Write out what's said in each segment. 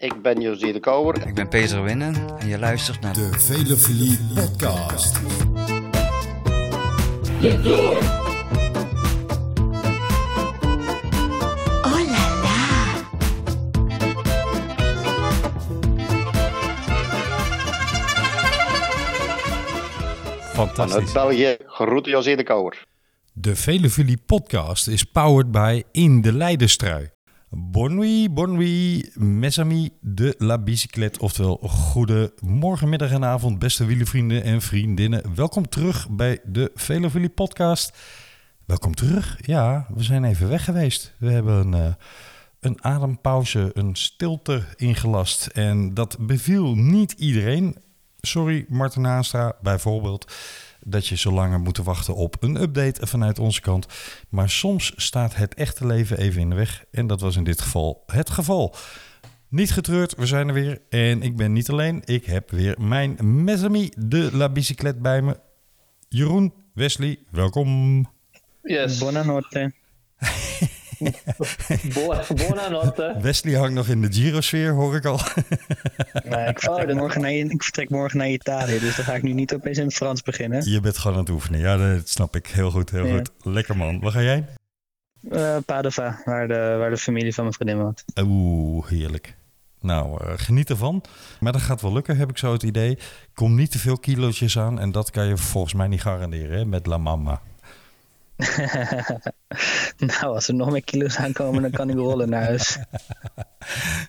Ik ben José de Kouwer. Ik ben Peter Winnen en je luistert naar De Velofilie Podcast. Oh là là Vanuit Fantastisch. België, groeten José de Kouwer. De Velofilie podcast is powered by In de Leidenstrui. Bon nuit, bon nuit, mes amis de la bicyclette. Oftewel, goedemorgen, middag en avond, beste wielervrienden en vriendinnen. Welkom terug bij de Velofilie podcast. Welkom terug. Ja, we zijn even weg geweest. We hebben een, eh, een adempauze, een stilte ingelast. En dat beviel niet iedereen. Sorry, Martin Haastra bijvoorbeeld dat je zo lang hebt moeten wachten op een update vanuit onze kant. Maar soms staat het echte leven even in de weg. En dat was in dit geval het geval. Niet getreurd, we zijn er weer. En ik ben niet alleen. Ik heb weer mijn mesami de la bicyclette bij me. Jeroen, Wesley, welkom. Yes. Buonanotte. Buonanotte. Wesley hangt nog in de Giro-sfeer, hoor ik al. Nee, ik, vertrek dat- morgen naar, ik vertrek morgen naar Italië, dus dan ga ik nu niet opeens in het Frans beginnen. Je bent gewoon aan het oefenen. Ja, dat snap ik. Heel goed, heel Ja. goed. Lekker man. Waar ga jij? Eh Padova, waar de, waar de familie van mijn vriendin woont. Oeh, heerlijk. Nou, eh, geniet ervan. Maar dat gaat wel lukken, heb ik zo het idee. Kom niet te veel kilootjes aan en dat kan je volgens mij niet garanderen hè, met La Mama. nou, als er nog meer kilo's aankomen, dan kan ik rollen naar huis.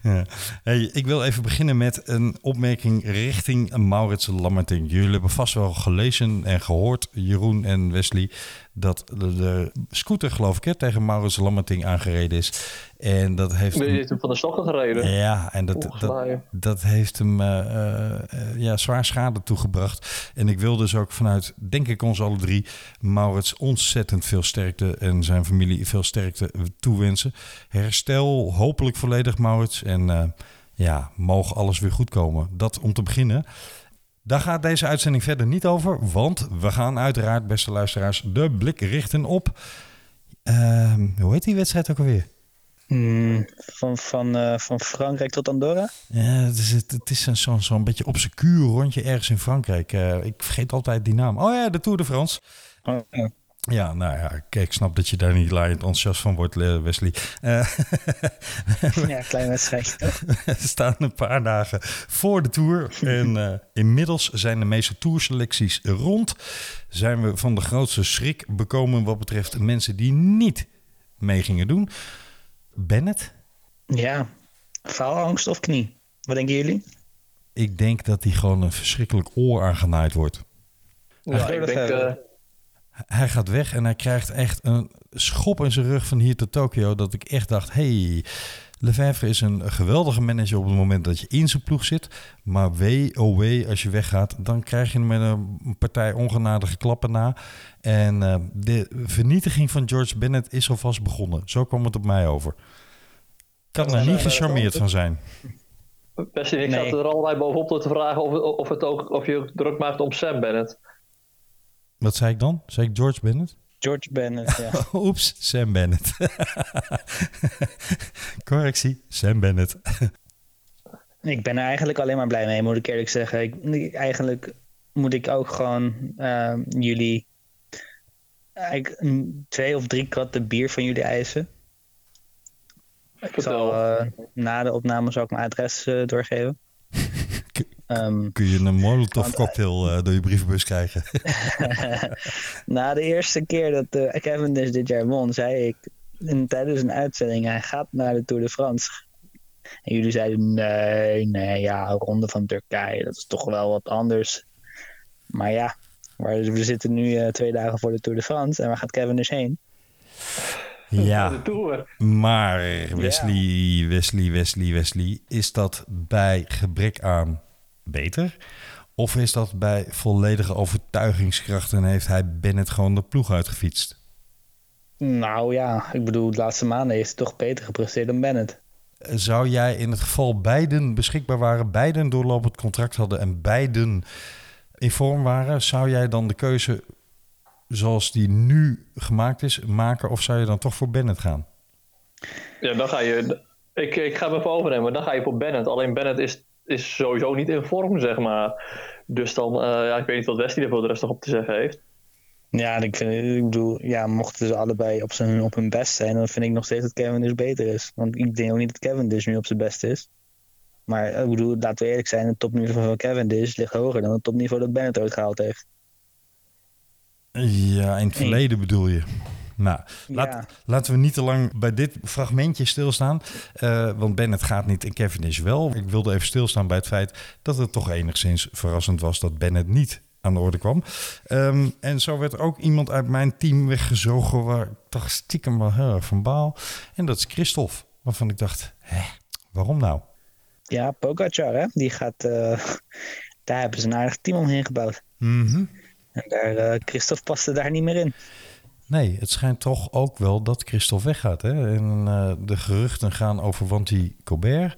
Ja. Hey, ik wil even beginnen met een opmerking richting Maurits Lammerting. Jullie hebben vast wel gelezen en gehoord, Jeroen en Wesley, dat de, de scooter, geloof ik, hè, tegen Maurits Lammerting aangereden is. En dat heeft... Ben hem- van de stokken gereden? Ja, en dat, dat, dat heeft hem eh, eh, ja, zwaar schade toegebracht. En ik wil dus ook vanuit, denk ik ons alle drie, Maurits ontzettend veel sterkte en zijn familie veel sterkte toewensen. Herstel hopelijk volledig, Maurits. En eh, ja, mogen alles weer goed komen. Dat om te beginnen. Daar gaat deze uitzending verder niet over, want we gaan uiteraard, beste luisteraars, de blik richten op... ehm, hoe heet die wedstrijd ook alweer? Hmm, van, van, eh, van Frankrijk tot Andorra? Ja, het is, het, het is een- zo'n zo'n beetje obscuur rondje ergens in Frankrijk. Eh, ik vergeet altijd die naam. Oh ja, de Tour de France. Oh, ja. Ja, nou ja, kijk, ik snap dat je daar niet laaiend enthousiast van wordt, Wesley. Eh, ja, klein wedstrijdje. we staan een paar dagen voor de Tour. En eh, inmiddels zijn de meeste tourselecties rond. Zijn we van de grootste schrik bekomen wat betreft mensen die niet mee gingen doen. Bennett, Ja, faalangst of knie? Wat denken jullie? ik denk dat hij gewoon een verschrikkelijk oor aangenaaid wordt. Ja, ik denk... eh, Hij gaat weg en hij krijgt echt een schop in zijn rug van hier tot Tokio. Dat ik echt dacht, hey, Lefevre is een geweldige manager op het moment dat je in zijn ploeg zit. Maar wee, oh wee, als je weggaat, dan krijg je hem met een partij ongenadige klappen na. En eh, de vernietiging van George Bennett is alvast begonnen. Zo kwam het op mij over. Ik kan er niet gecharmeerd van zijn. Best ik Nee. zat er allebei bovenop door te vragen of, of, het ook, of je ook druk maakt om Sam Bennett. Wat zei ik dan? Zei ik George Bennett? George Bennett, ja. Oeps, Sam Bennett. Correctie, Sam Bennett. Ik ben er eigenlijk alleen maar blij mee, moet ik eerlijk zeggen. Ik, eigenlijk moet ik ook gewoon eh, jullie twee of drie kratten bier van jullie eisen. Ik zal, eh, na de opname zal ik mijn adres eh, doorgeven. Ehm, Kun je een molotov Want, cocktail eh, door je brievenbus krijgen? na de eerste keer dat eh, Kevin dus dit jaar won, zei ik in, tijdens een uitzending, hij gaat naar de Tour de France. En jullie zeiden, nee, nee, ja, Ronde van Turkije, dat is toch wel wat anders. Maar ja, maar we zitten nu eh, twee dagen voor de Tour de France en waar gaat Kevin dus heen? De ja, Tour. maar Wesley, Wesley, Wesley, Wesley, is dat bij gebrek aan beter? Of is dat bij volledige overtuigingskracht en heeft hij Bennett gewoon de ploeg uitgefietst? Nou ja, ik bedoel, de laatste maanden heeft hij toch beter gepresteerd dan Bennett. Zou jij in het geval beiden beschikbaar waren, beiden doorlopend contract hadden en beiden in vorm waren, zou jij dan de keuze zoals die nu gemaakt is maken of zou je dan toch voor Bennett gaan? Ja, dan ga je... Ik, ik ga hem even overnemen. Dan ga je voor Bennett. Alleen Bennett is, is sowieso niet in vorm, zeg maar. Dus dan, uh, ja, ik weet niet wat Wesley er voor de rest nog op te zeggen heeft. Ja, ik, vind, ik bedoel, ja, mochten ze allebei op, zijn, op hun best zijn, dan vind ik nog steeds dat Kevin dus beter is. Want ik denk ook niet dat Kevin dus nu op zijn best is. Maar ik bedoel, laten we eerlijk zijn, het topniveau van Kevin dus ligt hoger dan het topniveau dat Bennett ooit gehaald heeft. Ja, in het verleden bedoel je. Nou, laat, laten we niet te lang bij dit fragmentje stilstaan. Uh, want Bennett gaat niet en Kevin is wel. Ik wilde even stilstaan bij het feit dat het toch enigszins verrassend was dat Bennett niet aan de orde kwam. Um, en zo werd ook iemand uit mijn team weggezogen waar ik dacht stiekem wel heel erg van baal. En dat is Christophe, waarvan ik dacht, hè, waarom nou? Ja, Pogacar, hè? Die gaat, uh, daar hebben ze een aardig team omheen gebouwd. Mm -hmm. En daar, uh, Christophe paste daar niet meer in. Nee, het schijnt toch ook wel dat Christophe weggaat. Hè? En uh, de geruchten gaan over Wanty Colbert.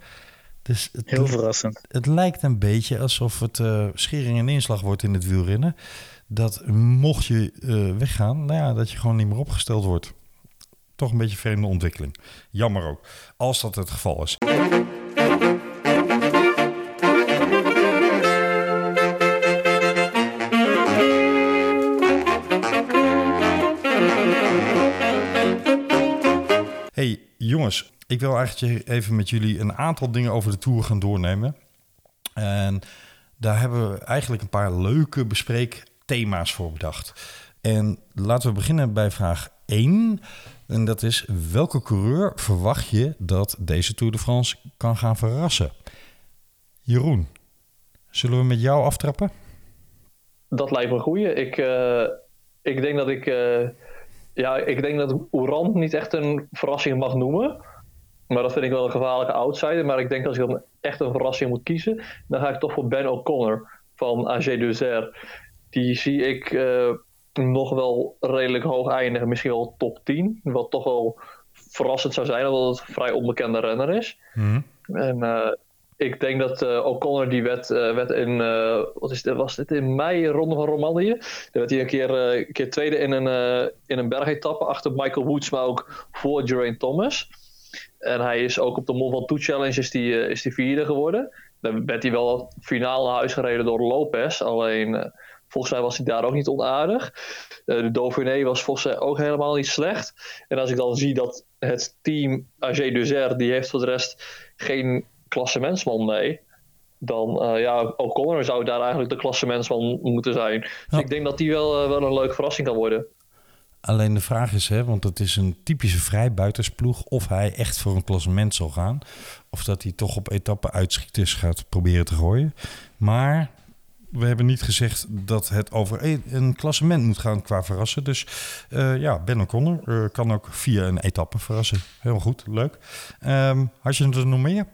Dus het, Heel verrassend. Het lijkt een beetje alsof het uh, schering en inslag wordt in het wielrennen. Dat mocht je uh, weggaan, nou ja, dat je gewoon niet meer opgesteld wordt. Toch een beetje vreemde ontwikkeling. Jammer ook, als dat het geval is. Hey jongens, ik wil eigenlijk even met jullie een aantal dingen over de Tour gaan doornemen. En daar hebben we eigenlijk een paar leuke bespreekthema's voor bedacht. En laten we beginnen bij vraag 1. En dat is, welke coureur verwacht je dat deze Tour de France kan gaan verrassen? Jeroen, zullen we met jou aftrappen? Dat lijkt me een goeie. Ik, uh, ik denk dat ik... Uh, ja, ik denk dat Oran niet echt een verrassing mag noemen. Maar dat vind ik wel een gevaarlijke outsider. Maar ik denk als ik dan echt een verrassing moet kiezen, dan ga ik toch voor Ben O'Connor van AG Duzer. Die zie ik uh, nog wel redelijk hoog eindigen. Misschien wel top 10. Wat toch wel verrassend zou zijn, omdat het een vrij onbekende renner is. Mm. En uh, ik denk dat uh, O'Connor die werd, werd in, wat is dit, was dit in mei, Ronde van Romandie. Daar werd hij een keer, een keer tweede in een, in een bergetappe achter Michael Woods, maar ook voor Geraint Thomas. En hij is ook op de Mont Ventoux Challenge is die, uh, is die vierde geworden. Dan werd hij wel finaal naar huis gereden door Lopez. Alleen uh, volgens mij was hij daar ook niet onaardig. Uh, de Dauphiné was volgens mij ook helemaal niet slecht. En als ik dan zie dat het team AG Duzer, die heeft voor de rest geen klassementsman mee. Dan ja, O'Connor zou daar eigenlijk de klassementsman moeten zijn. Dus Ja. ik denk dat die wel, wel een leuke verrassing kan worden. Alleen de vraag is, hè, want het is een typische vrijbuitersploeg, of hij echt voor een klassement zal gaan. Of dat hij toch op etappe uitschieters gaat proberen te gooien. Maar we hebben niet gezegd dat het over e- een klassement moet gaan qua verrassen. Dus uh, ja, Ben O'Connor uh, kan ook via een etappe verrassen. Heel goed, leuk. Um, had je er nog meer?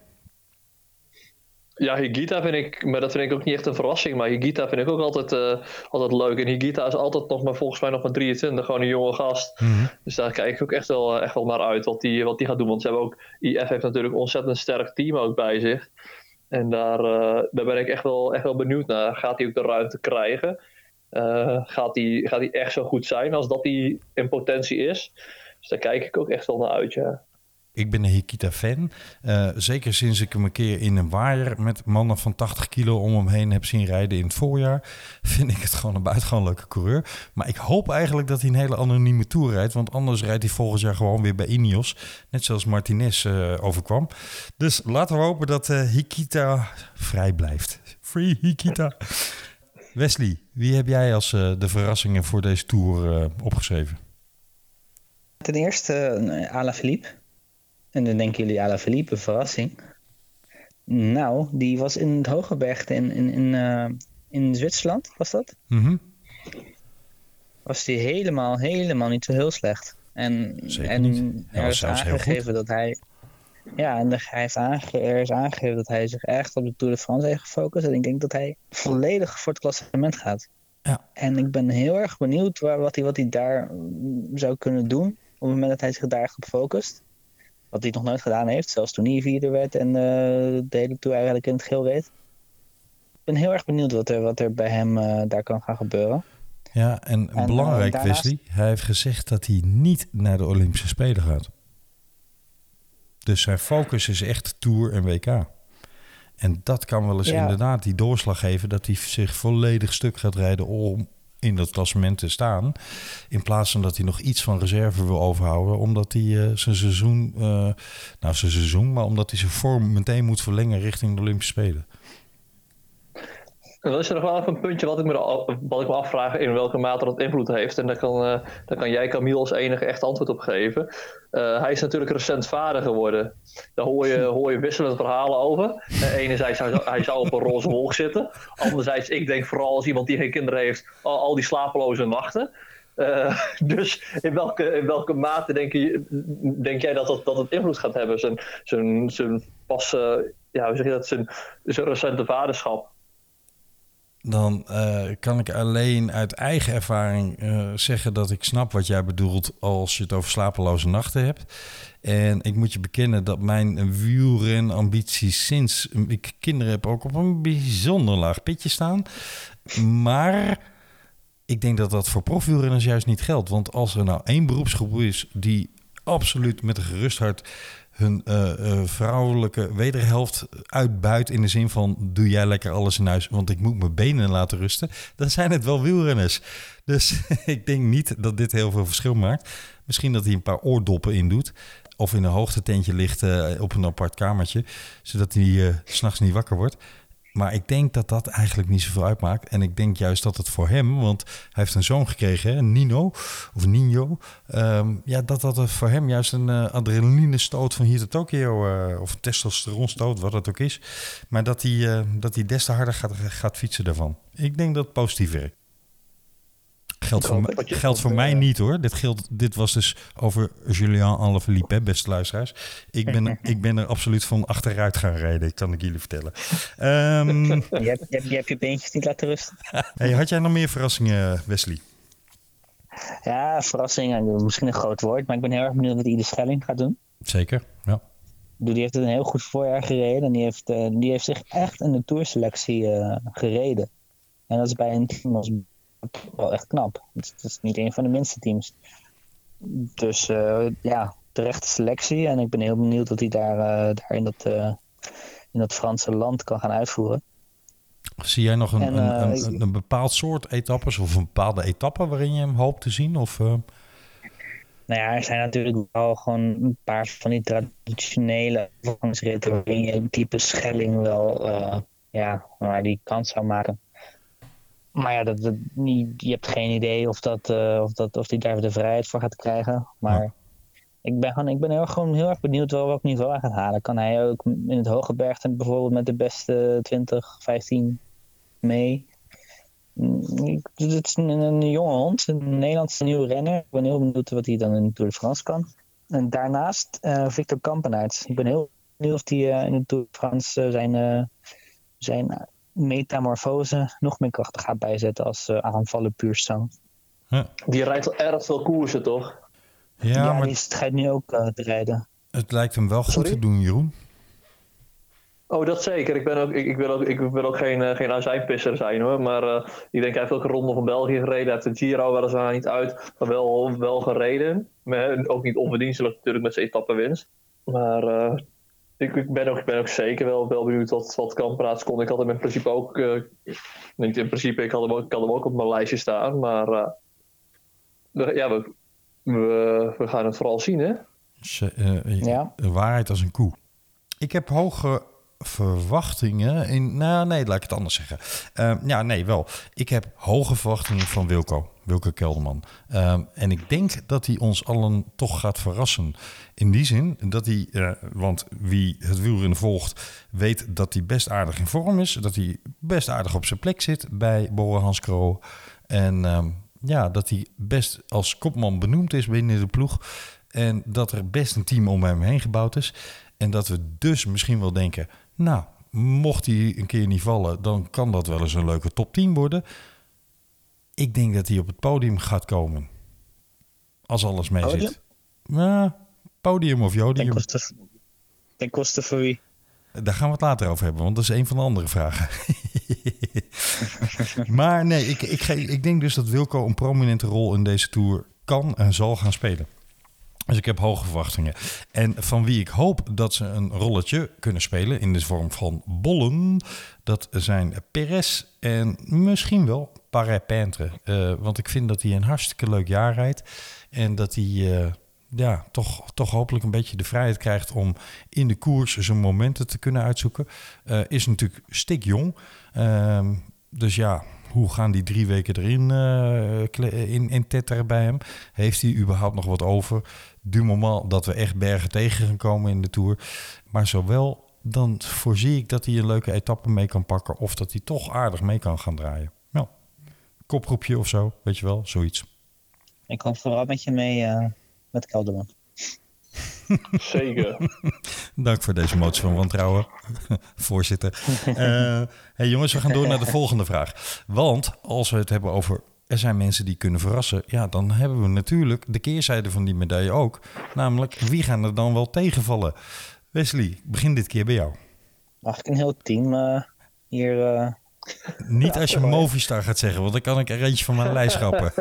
Ja, Higita vind ik, maar dat vind ik ook niet echt een verrassing. Maar Higita vind ik ook altijd, uh, altijd leuk. En Higita is altijd nog maar volgens mij nog maar 23, gewoon een jonge gast. Mm -hmm. Dus daar kijk ik ook echt wel, echt wel naar uit wat die, wat die gaat doen. Want ze hebben ook, IF heeft natuurlijk een ontzettend sterk team ook bij zich. En daar, uh, daar ben ik echt wel, echt wel benieuwd naar. Gaat hij ook de ruimte krijgen? Uh, gaat hij gaat die echt zo goed zijn als dat hij in potentie is? Dus daar kijk ik ook echt wel naar uit, ja. Ik ben een Hikita-fan. Uh, zeker sinds ik hem een keer in een waaier met mannen van 80 kilo om hem heen heb zien rijden in het voorjaar. Vind ik het gewoon een buitengewoon leuke coureur. Maar ik hoop eigenlijk dat hij een hele anonieme tour rijdt. Want anders rijdt hij volgend jaar gewoon weer bij Ineos. Net zoals Martinez uh, overkwam. Dus laten we hopen dat uh, Hikita vrij blijft. Free Hikita. Wesley, wie heb jij als de verrassingen voor deze tour opgeschreven? Ten eerste uh, Alaphilippe. En dan denken jullie Alaphilippe, een verrassing. Nou, die was in het Hogebergte in, in, in, uh, in Zwitserland, was dat? Mm -hmm. Was die helemaal, helemaal niet zo heel slecht. En, Zeker en niet. er is aangegeven dat hij... Ja, en hij heeft aange, er is aangegeven dat hij zich echt op de Tour de France heeft gefocust. En ik denk dat hij volledig voor het klassement gaat. Ja. En ik ben heel erg benieuwd waar, wat, hij, wat hij daar zou kunnen doen. Op het moment dat hij zich daar echt op focust. Wat hij nog nooit gedaan heeft. Zelfs toen hij vierde werd en uh, de hele Tour eigenlijk in het geel reed. Ik ben heel erg benieuwd wat er, wat er bij hem uh, daar kan gaan gebeuren. Ja, en, en belangrijk Wesley. Hij heeft gezegd dat hij niet naar de Olympische Spelen gaat. Dus zijn focus is echt Tour en WK. En dat kan wel eens Ja. inderdaad die doorslag geven dat hij zich volledig stuk gaat rijden om in dat klassement te staan. In plaats van dat hij nog iets van reserve wil overhouden, omdat hij eh, zijn seizoen, eh, nou zijn seizoen, maar omdat hij zijn vorm meteen moet verlengen richting de Olympische Spelen. Dan is er nog wel even een puntje wat ik me, wat ik me afvraag in welke mate dat invloed heeft. En daar kan, eh, daar kan jij, Camille, als enige echt antwoord op geven. Eh, hij is natuurlijk recent vader geworden. Daar hoor je, hoor je wisselende verhalen over. Uh, enerzijds, hij zou, hij zou op een roze wolk zitten. Anderzijds, ik denk vooral als iemand die geen kinderen heeft, al, al die slapeloze nachten. Eh, dus in welke, in welke mate denk, je, denk jij dat, dat, dat het invloed gaat hebben? Zijn, zijn, zijn pas, eh, ja, hoe zeg je dat, zijn, zijn recente vaderschap. Dan eh, kan ik alleen uit eigen ervaring eh, zeggen dat ik snap wat jij bedoelt als je het over slapeloze nachten hebt. En ik moet je bekennen dat mijn wielrenambities sinds ik kinderen heb ook op een bijzonder laag pitje staan. Maar ik denk dat dat voor profwielrenners juist niet geldt. Want als er nou één beroepsgroep is die absoluut met een gerust hart hun eh, eh, vrouwelijke wederhelft uitbuit in de zin van doe jij lekker alles in huis, want ik moet mijn benen laten rusten, dan zijn het wel wielrenners. Dus ik denk niet dat dit heel veel verschil maakt. Misschien dat hij een paar oordoppen in doet. Of in een hoogtetentje ligt eh, op een apart kamertje. Zodat hij s s'nachts niet wakker wordt. Maar ik denk dat dat eigenlijk niet zoveel uitmaakt. En ik denk juist dat het voor hem, want hij heeft een zoon gekregen, Nino of Nino. ehm, ja, dat dat voor hem juist een eh, adrenaline stoot van hier tot Tokio, eh, of een testosteronstoot, wat het ook is. Maar dat hij, eh, dat hij des te harder gaat, gaat fietsen daarvan. Ik denk dat het positief werkt. Geldt voor, mij- geldt voor mij niet hoor. Dit, geldt, dit was dus over Julian Alaphilippe, beste luisteraars. Ik ben, ik ben er absoluut van achteruit gaan rijden, kan ik jullie vertellen. Ehm, Je hebt, je, hebt, je hebt je beentjes niet laten rusten. hey, had jij nog meer verrassingen, Wesley? Ja, verrassing, eh, misschien een groot woord, maar ik ben heel erg benieuwd wat Ieder Schelling gaat doen. Zeker, ja. Die heeft het een heel goed voorjaar gereden en die heeft, eh, die heeft zich echt in de tourselectie eh, gereden. En dat is bij een team als wel echt knap. Het, het is niet een van de minste teams. Dus eh, ja, terechte selectie. En ik ben heel benieuwd wat hij daar, eh, daar in, dat, eh, in dat Franse land kan gaan uitvoeren. Zie jij nog een, En, een, een, bepaald soort etappes of een bepaalde etappe waarin je hem hoopt te zien? Of, Nou ja, er zijn natuurlijk wel gewoon een paar van die traditionele overgangsritten waarin je een type Schelling wel ja, maar die kans zou maken. Maar ja, dat, dat, niet, je hebt geen idee of, dat, eh, of, dat, of die daar de vrijheid voor gaat krijgen. Maar ik ben, gewoon, ik ben heel, gewoon heel erg benieuwd wel welk niveau hij gaat halen. Kan hij ook in het hoge bergte bijvoorbeeld met de beste 20, 15 mee? Mm, ik- Het is een, een jonge hond, een Nederlandse nieuwe renner. Ik ben heel benieuwd wat hij dan in de Tour de France kan. En daarnaast eh, Victor Kampenaerts. Ik ben heel benieuwd of hij eh, in de Tour de France zijn, zijn metamorfose nog meer kracht gaat bijzetten als eh, aanvallen puur zang. Die rijdt al erg veel koersen, toch? ja, Ja, maar die schijnt nu ook eh, te rijden. het lijkt hem wel goed Sorry? te doen, Jeroen. Oh, dat zeker. Ik, ben ook, ik, ik wil ook, ik wil ook geen, eh, geen azijnpisser zijn hoor. Maar eh, ik denk hij heeft ook een ronde van België gereden. Hij heeft de Giro weliswaar niet uit, maar wel, wel gereden. Maar ook niet onverdienstelijk natuurlijk met zijn etappenwinst. Maar eh, ik, ik, ben ook, ik ben ook zeker wel, wel benieuwd wat, wat Kampraats kon. Ik had hem in principe ook, eh, niet in principe, ik had hem ook, ik had hem ook op mijn lijstje staan. Maar eh, we- ja, we, we, we gaan het vooral zien hè. Ze- eh, Ja. Waarheid als een koe. Ik heb hoge verwachtingen in... Nou, nee, laat ik het anders zeggen. Ehm, ja, nee, wel. Ik heb hoge verwachtingen van Wilco. Wilco Kelderman. Ehm, en ik denk dat hij ons allen toch gaat verrassen. In die zin dat hij... eh, want wie het wielrennen volgt... weet dat hij best aardig in vorm is. Dat hij best aardig op zijn plek zit bij Bora Hans Kroo. En ehm, ja, dat hij best als kopman benoemd is binnen de ploeg. En dat er best een team om hem heen gebouwd is. En dat we dus misschien wel denken... nou, mocht hij een keer niet vallen... dan kan dat wel eens een leuke top 10 worden. Ik denk dat hij op het podium gaat komen. Als alles mee Podium? zit. Ja, podium of Ten jodium. koste, ten koste voor wie? Daar gaan we het later over hebben, want dat is een van de andere vragen. maar nee, ik, ik, ge- ik denk dus dat Wilco een prominente rol in deze Tour kan en zal gaan spelen. Dus ik heb hoge verwachtingen. En van wie ik hoop dat ze een rolletje kunnen spelen in de vorm van bollen, dat zijn Perez en misschien wel Parapintre. Uh, want ik vind dat hij een hartstikke leuk jaar rijdt. En dat hij uh, ja, toch, toch hopelijk een beetje de vrijheid krijgt om in de koers zijn momenten te kunnen uitzoeken. Uh, is natuurlijk stikjong. Ehm, dus ja, hoe gaan die drie weken erin in, in tetteren bij hem? Heeft hij überhaupt nog wat over? Du moment dat we echt bergen tegen gaan komen in de Tour. Maar zowel dan voorzie ik dat hij een leuke etappe mee kan pakken... of dat hij toch aardig mee kan gaan draaien. Nou, kopgroepje of zo, weet je wel, zoiets. Ik kom vooral met je mee uh, met Kelderman. Zeker. Dank voor deze motie van wantrouwen, voorzitter. Uh, hey jongens, we gaan door naar de volgende vraag. Want als we het hebben over er zijn mensen die kunnen verrassen, ja, dan hebben we natuurlijk de keerzijde van die medaille ook. Namelijk, wie gaan er dan wel tegenvallen? Wesley, ik begin dit keer bij jou. Mag ik een heel team uh, hier uh, niet als je Movistar gaat zeggen, want dan kan ik er eentje van mijn lijst schrappen.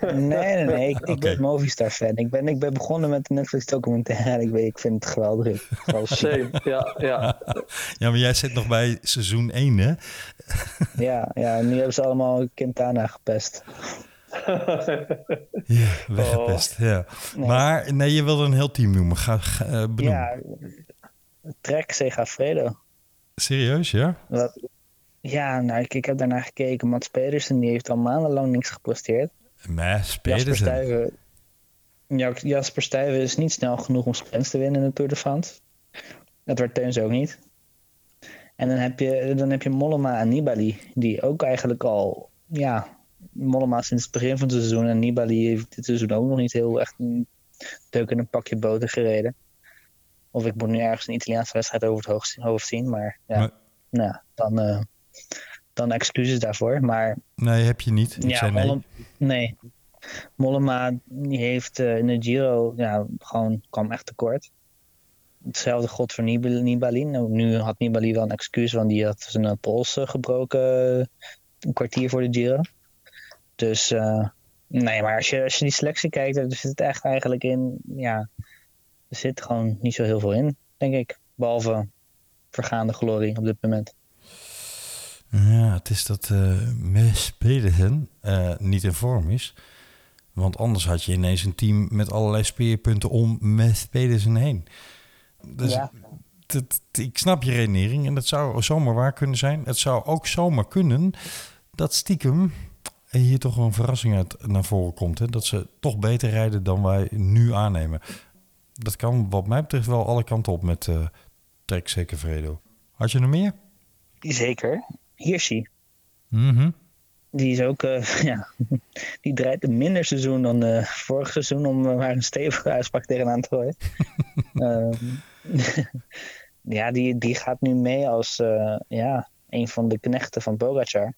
nee, nee, nee. Ik, ik ben Movistar-fan. Ik ben, ik ben begonnen met de Netflix-documentaire. Ik, weet, ik vind het geweldig. Same, ja, ja. ja, maar jij zit nog bij seizoen 1, hè? ja, ja, en nu hebben ze allemaal Quintana gepest. ja, weggepest, oh. ja. Nee. Maar nee, je wilde een heel team noemen. Ga, ga uh, Ja, Trek Segafredo. Serieus, ja? Wat, ja, nou, ik, ik heb daarnaar gekeken. Mats Pedersen die heeft al maandenlang niks gepresteerd. Mats Pedersen? Ja, Jasper Stuyven is niet snel genoeg om sprints te winnen in de Tour de France. Dat werd Teuns ook niet. En dan heb je, dan heb je Mollema en Nibali, die ook eigenlijk al, ja, Mollema sinds het begin van het seizoen en Nibali heeft dit seizoen ook nog niet heel echt een deuk in een pakje boter gereden. Of ik moet nu ergens een Italiaanse wedstrijd over het hoofd zien, maar ja, maar, nou, dan, uh, dan excuses daarvoor. Maar, nee, heb je niet. Ik ja, zei nee. nee. Mollema die heeft uh, in de Giro ja, gewoon kwam echt tekort. Hetzelfde god voor Nibali. Nou, nu had Nibali wel een excuus, want die had zijn uh, pols gebroken een kwartier voor de Giro. Dus nee, maar als je, als je die selectie kijkt, dan zit het echt eigenlijk in, ja, er zit gewoon niet zo heel veel in, denk ik. Behalve vergaande glorie op dit moment. Ja, het is dat uh, Mes Pedersen uh, niet in vorm is. Want anders had je ineens een team met allerlei speerpunten om Mes Pedersen heen. Dus ja. dat, ik snap je redenering en dat zou zomaar waar kunnen zijn. Het zou ook zomaar kunnen dat stiekem hier toch een verrassing uit naar voren komt. Hè? Dat ze toch beter rijden dan wij nu aannemen. Dat kan wat mij betreft wel alle kanten op met uh, Trek Zeker Vredo. Had je er meer? Zeker. Hirschi. Mm Die is ook, uh, ja, die draait een minder seizoen dan uh, vorig seizoen om maar een stevige uitspraak tegenaan te gooien. um, ja, die, die gaat nu mee als ja, een van de knechten van Pogacar.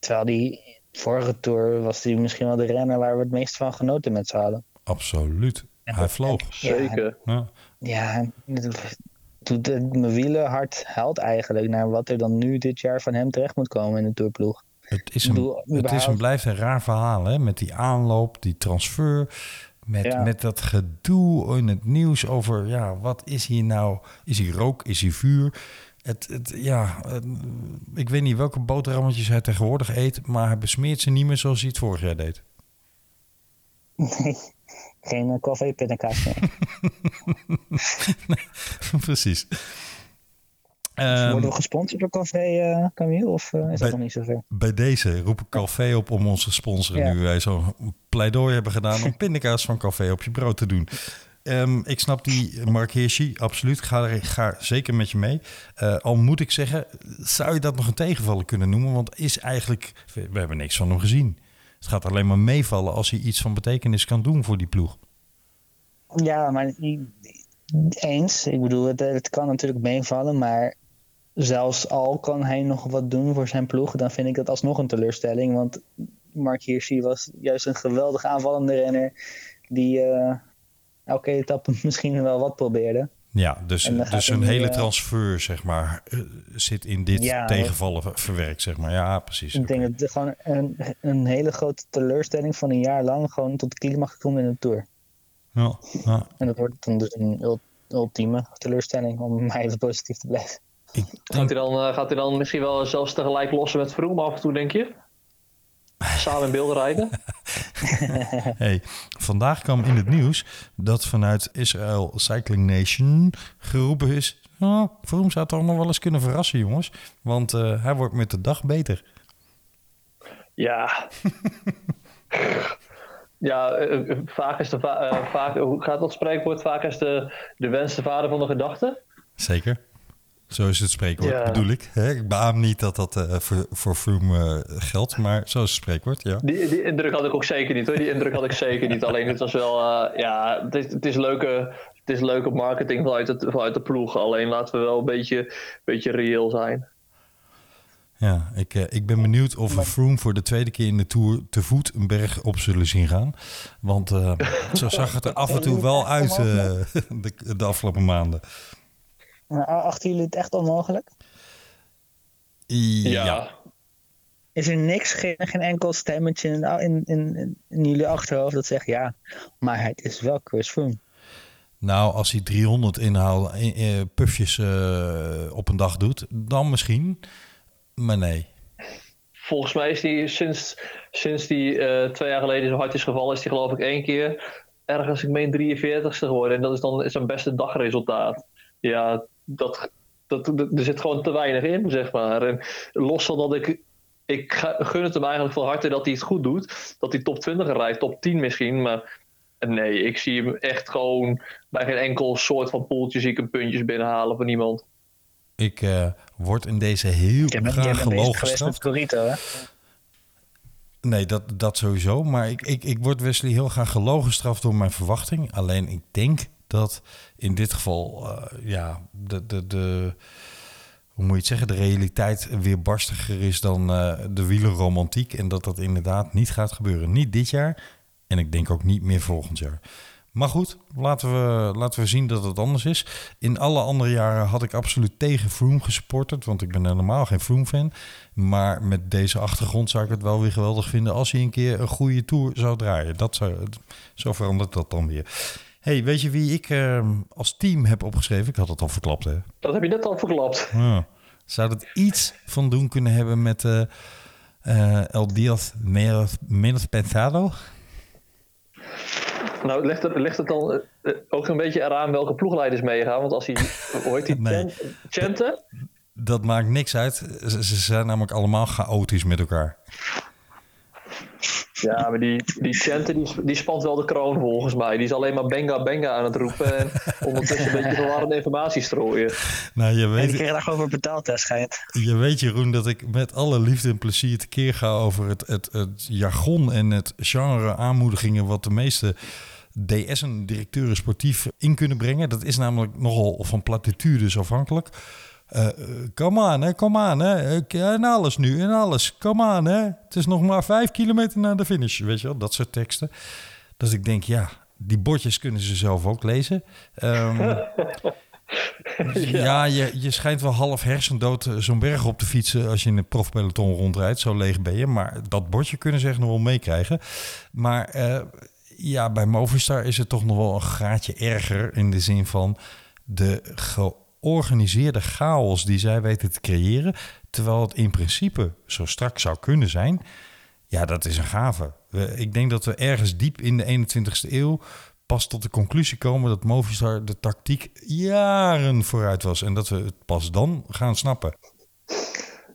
Terwijl die vorige tour was die misschien wel de renner waar we het meest van genoten met z'n allen. Absoluut. Hij vloog. Zeker. Ja, ja doet mijn wielen hard held eigenlijk naar wat er dan nu dit jaar van hem terecht moet komen in de tourploeg. Het is een, bedoel, het is een, blijft een raar verhaal, hè? Met die aanloop, die transfer, met, ja. met dat gedoe in het nieuws over, ja, wat is hier nou? Is hij rook? Is hij vuur? Het, het, ja, het, ik weet niet welke boterhammetjes hij tegenwoordig eet, maar hij besmeert ze niet meer zoals hij het vorig jaar deed. Nee, geen uh, pindakaas meer. Precies. Um, worden we gesponsord door Café uh, Camille of uh, is bij, dat nog niet zover? Bij deze roep ik Café op om ons te sponsoren ja. nu wij zo'n pleidooi hebben gedaan om pindakaas van Café op je brood te doen. Um, ik snap die Mark Hirschi, absoluut. Ga, ga zeker met je mee. Uh, al moet ik zeggen, zou je dat nog een tegenvallen kunnen noemen? Want is eigenlijk, we hebben niks van hem gezien. Het gaat alleen maar meevallen als hij iets van betekenis kan doen voor die ploeg. Ja, maar eens. Ik bedoel, het, het kan natuurlijk meevallen, maar zelfs al kan hij nog wat doen voor zijn ploeg, dan vind ik dat alsnog een teleurstelling. Want Mark Hirschi was juist een geweldig aanvallende renner die uh, elke etappe misschien wel wat probeerde. Ja, dus, dus een hele eh, transfer, zeg maar, eh, zit in dit Ja, tegenvallen ver- verwerkt, zeg maar. Ja, precies. Ik denk Oké. dat het gewoon een, een hele grote teleurstelling van een jaar lang gewoon tot de climax komt in de Tour. Ja, ja. En dat wordt dan dus een ul- ultieme teleurstelling om maar even positief te blijven. Ik Gaat denk, hij, dan, eh, gaat hij dan misschien wel zelfs tegelijk lossen met Vroom af en toe, denk je? Samen in beelden rijden? hey, vandaag kwam in het nieuws dat vanuit Israel Cycling Nation geroepen is... Oh, Vroom zou toch nog wel eens kunnen verrassen, jongens. Want eh, hij wordt met de dag beter. Ja. ja, eh, eh, vaak is de va- vaak, hoe gaat dat spreekwoord? Vaak is de, de wens de vader van de gedachte. Zeker. Zo is het spreekwoord, Ja. bedoel ik. Hè? Ik beaam niet dat dat eh, voor, voor Froome eh, geldt, maar zo is het spreekwoord, ja. Die, die indruk had ik ook zeker niet hoor. Die indruk had ik zeker niet. Alleen het was wel, eh, ja, het is, het, is leuke, het is leuke marketing vanuit, het, vanuit de ploeg. Alleen laten we wel een beetje, beetje reëel zijn. Ja, ik, ik ben benieuwd of we Froome voor de tweede keer in de Tour te voet een berg op zullen zien gaan. Want zo zag het er af en toe wel uit de, de afgelopen maanden. Maar achten jullie het echt onmogelijk? Ja. Is er niks, geen, geen enkel stemmetje in, in, in, in jullie achterhoofd dat zegt ja, maar het is wel Chris Froome. Nou, als hij 300 inhaal, puffjes eh, op een dag doet, dan misschien. Maar nee. Volgens mij is die sinds, sinds die eh, twee jaar geleden zo hard is gevallen, is die geloof ik één keer ergens, ik meen 43ste geworden. En dat is dan zijn beste dagresultaat. Ja, dat, dat, dat- er zit gewoon te weinig in, zeg maar. En los van dat ik, ik gun het hem eigenlijk van harte dat hij het goed doet. Dat hij top 20 rijdt, top 10 misschien. Maar nee, ik zie hem echt gewoon bij geen enkel soort van poeltje zie ik hem puntjes binnenhalen van iemand. Ik eh, word in deze heel bent, jij graag gelogen geweest met gestraft. Corito, hè? Nee, dat, dat sowieso. Maar ik, ik, ik word Wesley heel graag gelogen gestraft door mijn verwachting. Alleen ik denk dat in dit geval, eh, ja, de, de, de, hoe moet je het zeggen, de realiteit weer barstiger is dan eh, de wielerromantiek. En dat dat inderdaad niet gaat gebeuren. Niet dit jaar en ik denk ook niet meer volgend jaar. Maar goed, laten we, laten we zien dat het anders is. In alle andere jaren had ik absoluut tegen Froome gesupporterd. Want ik ben helemaal geen Froome-fan. Maar met deze achtergrond zou ik het wel weer geweldig vinden... als hij een keer een goede Tour zou draaien. Dat zou, zo verandert dat dan weer. Hey, weet je wie ik eh, als team heb opgeschreven? Ik had het al verklapt, hè? Dat heb je net al verklapt. Ja. Zou dat iets van doen kunnen hebben met eh eh, El Diaz Menos Menos Pensado? Nou, ligt het, ligt het dan eh, ook een beetje eraan welke ploegleiders meegaan? Want als hij, hoe heet die, Nee. Chen- Chente? Dat maakt niks uit. Ze, ze zijn namelijk allemaal chaotisch met elkaar. Ja, maar die, die Chente die, die spant wel de kroon volgens mij. Die is alleen maar benga benga aan het roepen en ondertussen een beetje verwarrende informatie strooien. Nou, je En die weet, kreeg daarover voor betaald, hè, schijnt. je weet, Jeroen, dat ik met alle liefde en plezier tekeer ga over het, het, het jargon en het genre aanmoedigingen wat de meeste DS'en, directeuren sportief, in kunnen brengen. Dat is namelijk nogal van platitudes afhankelijk. Eh, eh, Kom aan, hè, kom aan, hè. Ik- En alles nu, en alles. Kom aan, hè. Het is nog maar vijf kilometer naar de finish, weet je wel. Dat soort teksten. Dus ik denk, ja, die bordjes kunnen ze zelf ook lezen. Ehm, ja, je, je schijnt wel half hersendood eh, zo'n berg op te fietsen als je in een profpeloton rondrijdt. Zo leeg ben je. Maar dat bordje kunnen ze echt nog wel meekrijgen. Maar eh, ja, bij Movistar is het toch nog wel een graadje erger in de zin van de georganiseerde chaos die zij weten te creëren. Terwijl het in principe zo strak zou kunnen zijn. Ja, dat is een gave. Ik denk dat we ergens diep in de 21ste eeuw pas tot de conclusie komen dat Movistar de tactiek jaren vooruit was. En dat we het pas dan gaan snappen.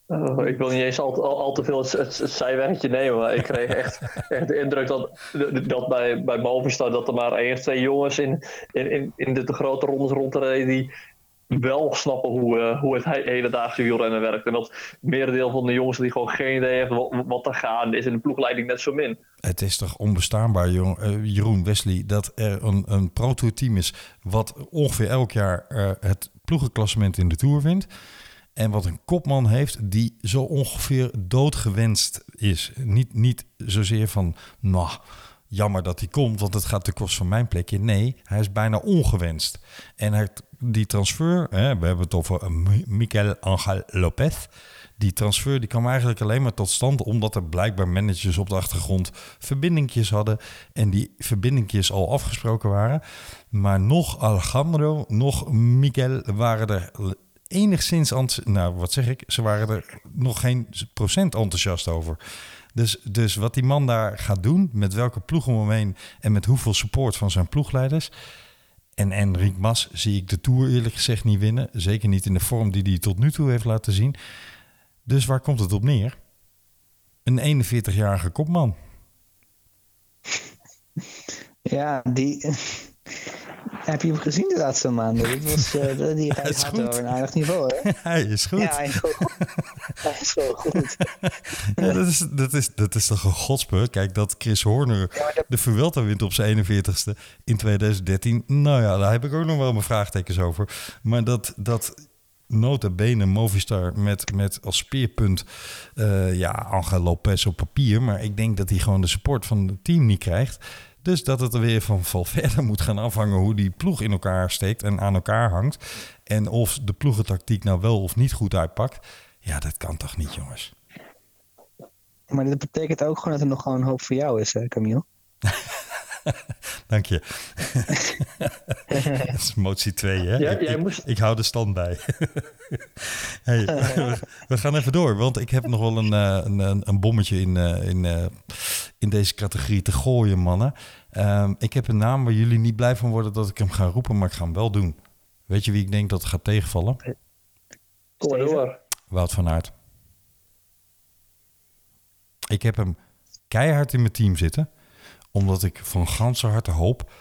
Oh, ik wil niet eens al, al, al te veel het, het, het zijwegje nemen, maar ik kreeg echt, echt de indruk dat, dat bij, bij Movistar dat er maar één of twee jongens in, in, in, de, de grote rondes rondrijden die wel snappen hoe, eh, hoe het he- hedendaagse wielrennen werkt. En dat merendeel van de jongens die gewoon geen idee hebben wat, wat er gaande is in de ploegleiding net zo min. Het is toch onbestaanbaar, jong, eh, Jeroen Wesley, dat er een, een pro-tour-team is wat ongeveer elk jaar eh, het ploegenklassement in de Tour wint. En wat een kopman heeft die zo ongeveer doodgewenst is. Niet, niet zozeer van, nou, jammer dat hij komt, want het gaat ten koste van mijn plekje. Nee, hij is bijna ongewenst. En die transfer, hè, we hebben het over eh, Miguel Angel Lopez. Die transfer die kwam eigenlijk alleen maar tot stand omdat er blijkbaar managers op de achtergrond verbindingjes hadden. En die verbindingjes al afgesproken waren. Maar nog Alejandro, nog Miguel waren er enigszins, nou wat zeg ik, ze waren er nog geen procent enthousiast over. Dus, dus wat die man daar gaat doen, met welke ploeg om hem heen en met hoeveel support van zijn ploegleiders. En Enric Mas zie ik de Tour eerlijk gezegd niet winnen. Zeker niet in de vorm die hij tot nu toe heeft laten zien. Dus waar komt het op neer? Een 41-jarige kopman. Ja, die, heb je hem gezien de laatste maanden? Dit was, uh, die hij gaat over een aardig niveau, hè? hij is goed. Ja, hij is, goed. hij is wel goed. ja, dat, is, dat, is, dat is toch een godspeur? Kijk, dat Chris Horner de Vuelta wint op zijn 41ste in 2013. Nou ja, daar heb ik ook nog wel mijn vraagtekens over. Maar dat... dat nota bene Movistar met, met als speerpunt uh, ja, Angel Lopez op papier. Maar ik denk dat hij gewoon de support van het team niet krijgt. Dus dat het er weer van verder moet gaan afhangen hoe die ploeg in elkaar steekt en aan elkaar hangt. En of de ploegentactiek nou wel of niet goed uitpakt. Ja, dat kan toch niet, jongens? Maar dat betekent ook gewoon dat er nog gewoon hoop voor jou is, hè, Camille? Dank je. dat is motie 2, hè? Ja, ik, jij ik, moest... ik, hou de stand bij. hey, we, gaan even door, want ik heb nog wel een, een, een bommetje in, in, in deze categorie te gooien, mannen. Um, ik heb een naam waar jullie niet blij van worden dat ik hem ga roepen, maar ik ga hem wel doen. Weet je wie ik denk dat gaat tegenvallen? Kom door. Wout van Aert. Ik heb hem keihard in mijn team zitten omdat ik van ganse harte hoop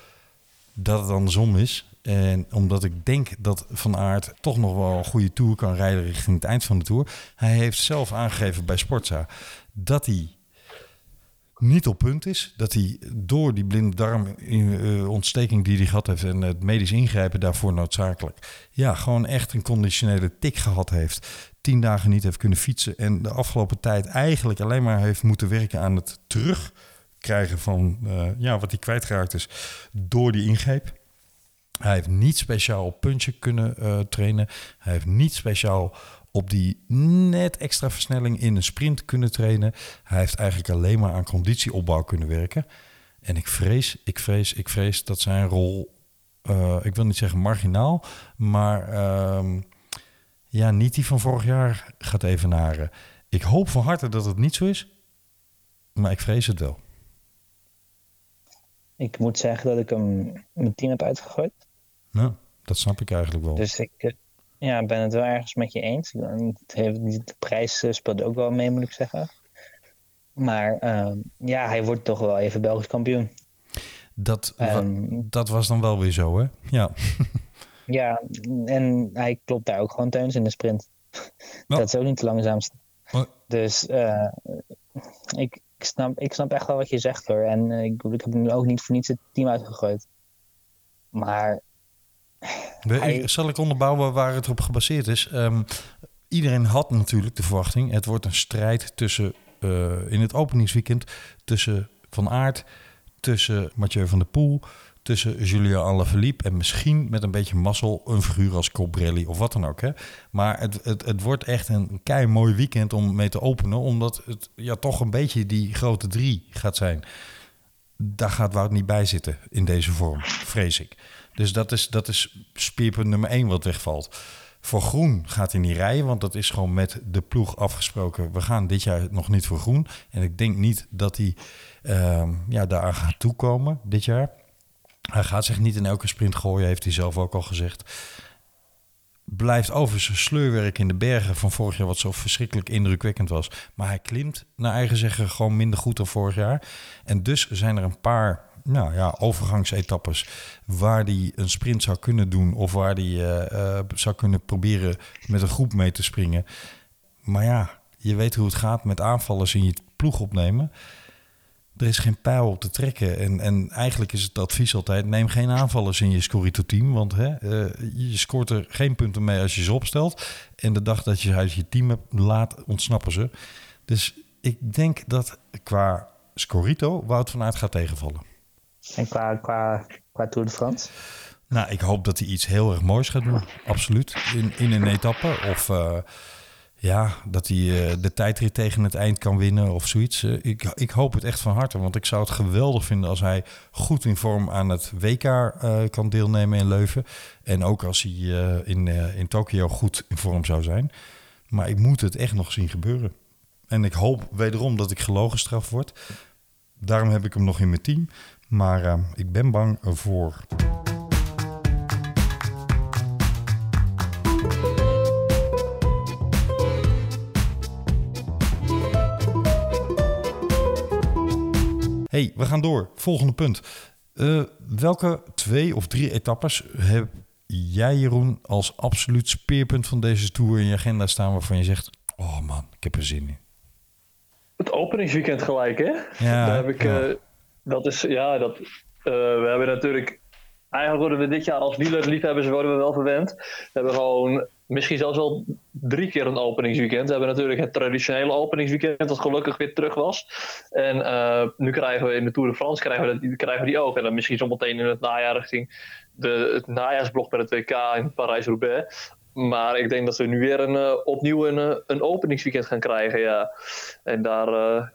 dat het andersom is. En omdat ik denk dat Van Aert toch nog wel een goede tour kan rijden richting het eind van de tour. Hij heeft zelf aangegeven bij Sportza dat hij niet op punt is. Dat hij door die blinde darmontsteking die hij gehad heeft en het medisch ingrijpen daarvoor noodzakelijk. Ja, gewoon echt een conditionele tik gehad heeft. Tien dagen niet heeft kunnen fietsen en de afgelopen tijd eigenlijk alleen maar heeft moeten werken aan het terug krijgen van uh, ja, wat hij kwijtgeraakt is door die ingreep. Hij heeft niet speciaal op puntje kunnen uh, trainen. Hij heeft niet speciaal op die net extra versnelling in een sprint kunnen trainen. Hij heeft eigenlijk alleen maar aan conditieopbouw kunnen werken. En ik vrees, ik vrees, ik vrees dat zijn rol, uh, ik wil niet zeggen marginaal, maar uh, ja, niet die van vorig jaar gaat evenaren. Ik hoop van harte dat het niet zo is, maar ik vrees het wel. Ik moet zeggen dat ik hem mijn team heb uitgegooid. Nou, dat snap ik eigenlijk wel. Dus ik ja, ben het wel ergens met je eens. De prijs speelt ook wel mee, moet ik zeggen. Maar uh, ja, hij wordt toch wel even Belgisch kampioen. Dat, um, dat was dan wel weer zo, hè? Ja. ja, en hij klopt daar ook gewoon teuns in de sprint. Oh. Dat is ook niet de langzaamste. Oh. Dus uh, ik, ik snap, ik snap echt wel wat je zegt hoor. En uh, ik, ik heb nu ook niet voor niets het team uitgegooid. Maar. We, hij... Zal ik onderbouwen waar het op gebaseerd is? Um, iedereen had natuurlijk de verwachting. Het wordt een strijd tussen. Uh, in het openingsweekend. Tussen Van Aert. Tussen Mathieu van der Poel. Tussen Julia Alaphilippe en misschien met een beetje mazzel een figuur als Cobrelli of wat dan ook. Hè? Maar het, het, het wordt echt een kei mooi weekend om mee te openen, omdat het ja, toch een beetje die grote drie gaat zijn. Daar gaat Wout niet bij zitten in deze vorm, vrees ik. Dus dat is, dat is speerpunt nummer één wat wegvalt. Voor groen gaat hij niet rijden, want dat is gewoon met de ploeg afgesproken. We gaan dit jaar nog niet voor groen. En ik denk niet dat hij uh, ja, daar gaat toekomen dit jaar. Hij gaat zich niet in elke sprint gooien, heeft hij zelf ook al gezegd. Blijft over zijn sleurwerk in de bergen van vorig jaar, wat zo verschrikkelijk indrukwekkend was. Maar hij klimt, naar eigen zeggen, gewoon minder goed dan vorig jaar. En dus zijn er een paar nou ja, overgangsetappes waar hij een sprint zou kunnen doen. Of waar hij uh, uh, zou kunnen proberen met een groep mee te springen. Maar ja, je weet hoe het gaat met aanvallers in je ploeg opnemen er is geen pijl op te trekken. En, en eigenlijk is het advies altijd: neem geen aanvallers in je Scorito-team. Want hè, uh, je scoort er geen punten mee als je ze opstelt. En de dag dat je uit je team hebt, laat ontsnappen ze. Dus ik denk dat qua Scorito Wout van Aert gaat tegenvallen. En qua, qua, qua Tour de France? Nou, ik hoop dat hij iets heel erg moois gaat doen. Absoluut. In, in een etappe. Of uh, ja, dat hij uh, de tijdrit tegen het eind kan winnen of zoiets. Uh, ik, ik hoop het echt van harte. Want ik zou het geweldig vinden als hij goed in vorm aan het WK kan deelnemen in Leuven. En ook als hij in, in Tokio goed in vorm zou zijn. Maar ik moet het echt nog zien gebeuren. En ik hoop wederom dat ik gelogen straf word. Daarom heb ik hem nog in mijn team. Maar ik ben bang voor. Hey, we gaan door. Volgende punt. Uh, welke twee of drie etappes heb jij, Jeroen, als absoluut speerpunt van deze tour in je agenda staan waarvan je zegt: Oh man, ik heb er zin in? Het openingsweekend gelijk, hè? Ja. Daar heb ik, ja. uh, dat is, ja, dat, uh, we hebben natuurlijk. Eigenlijk worden we dit jaar als wielerliefhebbers worden we wel verwend. We hebben gewoon misschien zelfs wel drie keer een openingsweekend. We hebben natuurlijk het traditionele openingsweekend, dat gelukkig weer terug was. En uh, nu krijgen we in de Tour de France krijgen we, dat, krijgen we die ook. En dan misschien zometeen in het najaar richting de, het najaarsblok met het WK in Parijs-Roubaix. Maar ik denk dat we nu weer een, uh, opnieuw een, uh, een openingsweekend gaan krijgen. Ja. En daar,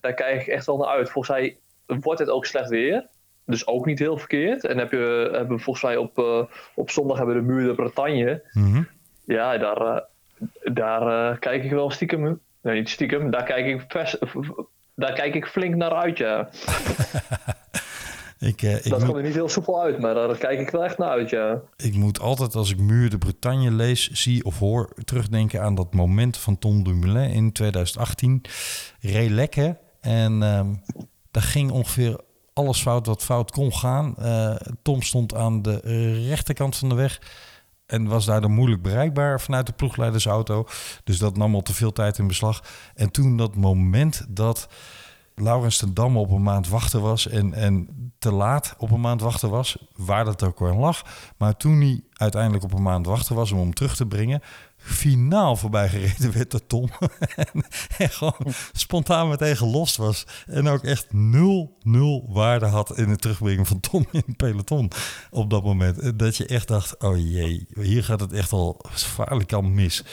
daar kijk ik echt wel naar uit. Volgens mij wordt het ook slecht weer. Dus ook niet heel verkeerd. En heb je, hebben we volgens mij op, op zondag hebben we de muur de Bretagne. -hmm. Ja, daar, uh, daar uh, kijk ik wel stiekem. Nee, niet stiekem. Daar kijk ik, vers, daar kijk ik flink naar uit, ja. ik, uh, ik dat moet... komt er niet heel soepel uit, maar daar kijk ik wel echt naar uit, ja. Ik moet altijd als ik Muur de Bretagne lees, zie of hoor, terugdenken aan dat moment van Tom Dumoulin in 2018. Reed lekker en um, daar ging ongeveer alles fout wat fout kon gaan. Tom stond aan de rechterkant van de weg en was daardoor moeilijk bereikbaar vanuit de ploegleidersauto. Dus dat nam al te veel tijd in beslag. En toen dat moment dat Laurens ten Damme op een maand wachten was... en, en te laat op een maand wachten was, waar dat ook wel lag. Maar toen hij uiteindelijk op een maand wachten was om hem terug te brengen... finaal voorbij gereden werd door Tom. en, gewoon spontaan meteen gelost was. En ook echt nul, nul waarde had in het terugbrengen van Tom in het peloton op dat moment. Dat je echt dacht, oh jee, hier gaat het echt al gevaarlijk al mis.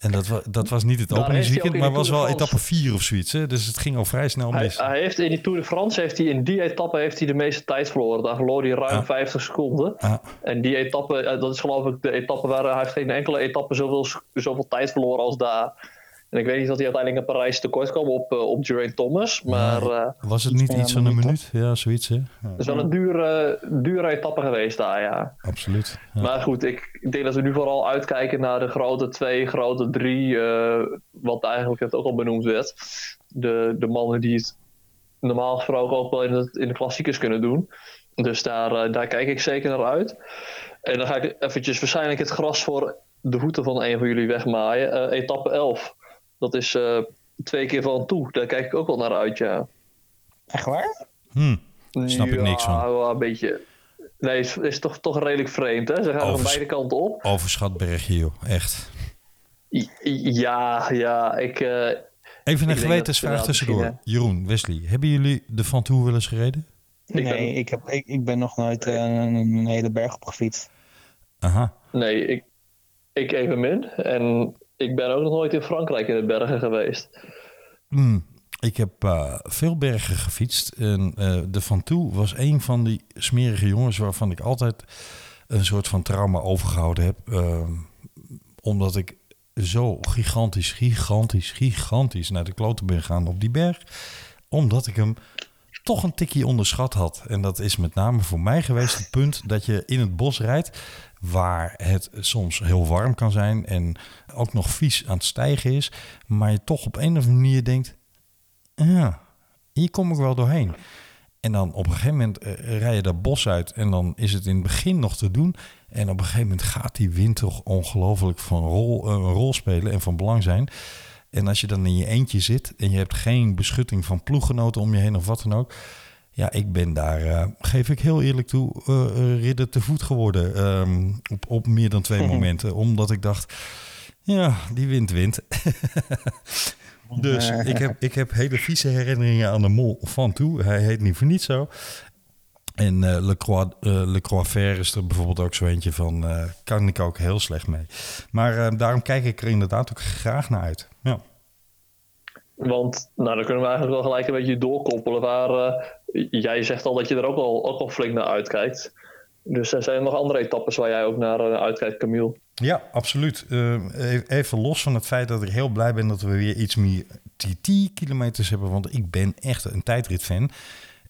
En dat, was, dat was niet het openingsweekend, maar was wel etappe 4 of zoiets. Hè? Dus het ging al vrij snel mis. Hij, hij, heeft in die Tour de France, heeft hij, in die etappe heeft hij de meeste tijd verloren. Daar verloor hij ruim Ah. 50 seconden. Ah. En die etappe, dat is geloof ik de etappe waar hij heeft geen enkele etappe zoveel, zoveel tijd verloren als daar. En ik weet niet dat hij uiteindelijk in Parijs tekort kwam op, uh, op Geraint Thomas. Maar uh, was het niet iets van een minuut? Ja, zoiets hè? Ja. het is wel een dure, dure etappe geweest daar, ja. Absoluut. Ja. Maar goed, ik, ik denk dat we nu vooral uitkijken naar de grote twee, grote drie. Uh, wat eigenlijk het ook al benoemd werd. De, de mannen die het normaal gesproken ook wel in, het, in de klassiekers kunnen doen. Dus daar, uh, daar kijk ik zeker naar uit. En dan ga ik eventjes waarschijnlijk het gras voor de voeten van een van jullie wegmaaien. Uh, etappe 11. Dat is uh, twee keer van toe. Daar kijk ik ook wel naar uit, ja. Echt waar? Hm, snap ja, ik niks van. Wel een beetje. Nee, is, is toch, toch redelijk vreemd, hè? Ze gaan Overs van beide kanten op. Overschat bergje, joh. Echt. Ja, ja, ik... Uh, Even een gewetensvraag tussendoor. Jeroen, Wesley, hebben jullie de Van Toe wel eens gereden? Nee, ik ben, ik heb, ik, ik ben nog nooit uh, een, een hele berg op gefietst. Aha. Nee, ik, ik evenmin. En ik ben ook nog nooit in Frankrijk in de bergen geweest. Hmm, ik heb uh, veel bergen gefietst. En uh, de Van Toe was een van die smerige jongens waarvan ik altijd een soort van trauma overgehouden heb. Uh, omdat ik zo gigantisch, gigantisch, gigantisch naar de kloten ben gegaan op die berg. Omdat ik hem toch een tikje onderschat had. En dat is met name voor mij geweest het punt dat je in het bos rijdt waar het soms heel warm kan zijn en ook nog vies aan het stijgen is, maar je toch op een of andere manier denkt, ja, hier kom ik wel doorheen. En dan op een gegeven moment uh, rij je dat bos uit en dan is het in het begin nog te doen. En op een gegeven moment gaat die wind toch ongelooflijk van rol, uh, een rol spelen en van belang zijn. En als je dan in je eentje zit en je hebt geen beschutting van ploeggenoten om je heen of wat dan ook. Ja, ik ben daar, uh, geef ik heel eerlijk toe, uh, ridder te voet geworden. Um, op, op meer dan twee momenten. Omdat ik dacht, ja, die wind wint. Dus ik heb, ik heb hele vieze herinneringen aan de mol van toe. Hij heet niet voor niet zo. En uh, Le, Croix, uh, Le Croix is er bijvoorbeeld ook zo eentje van. Uh, kan ik ook heel slecht mee. Maar daarom kijk ik er inderdaad ook graag naar uit. Ja. Want nou, dan kunnen we eigenlijk wel gelijk een beetje doorkoppelen. Waar jij zegt al dat je er ook al, ook flink naar uitkijkt. Dus er zijn nog andere etappes waar jij ook naar uitkijkt, Camille. Ja, absoluut. even los van het feit dat ik heel blij ben dat we weer iets meer TT-kilometers hebben. Want ik ben echt een tijdrit-fan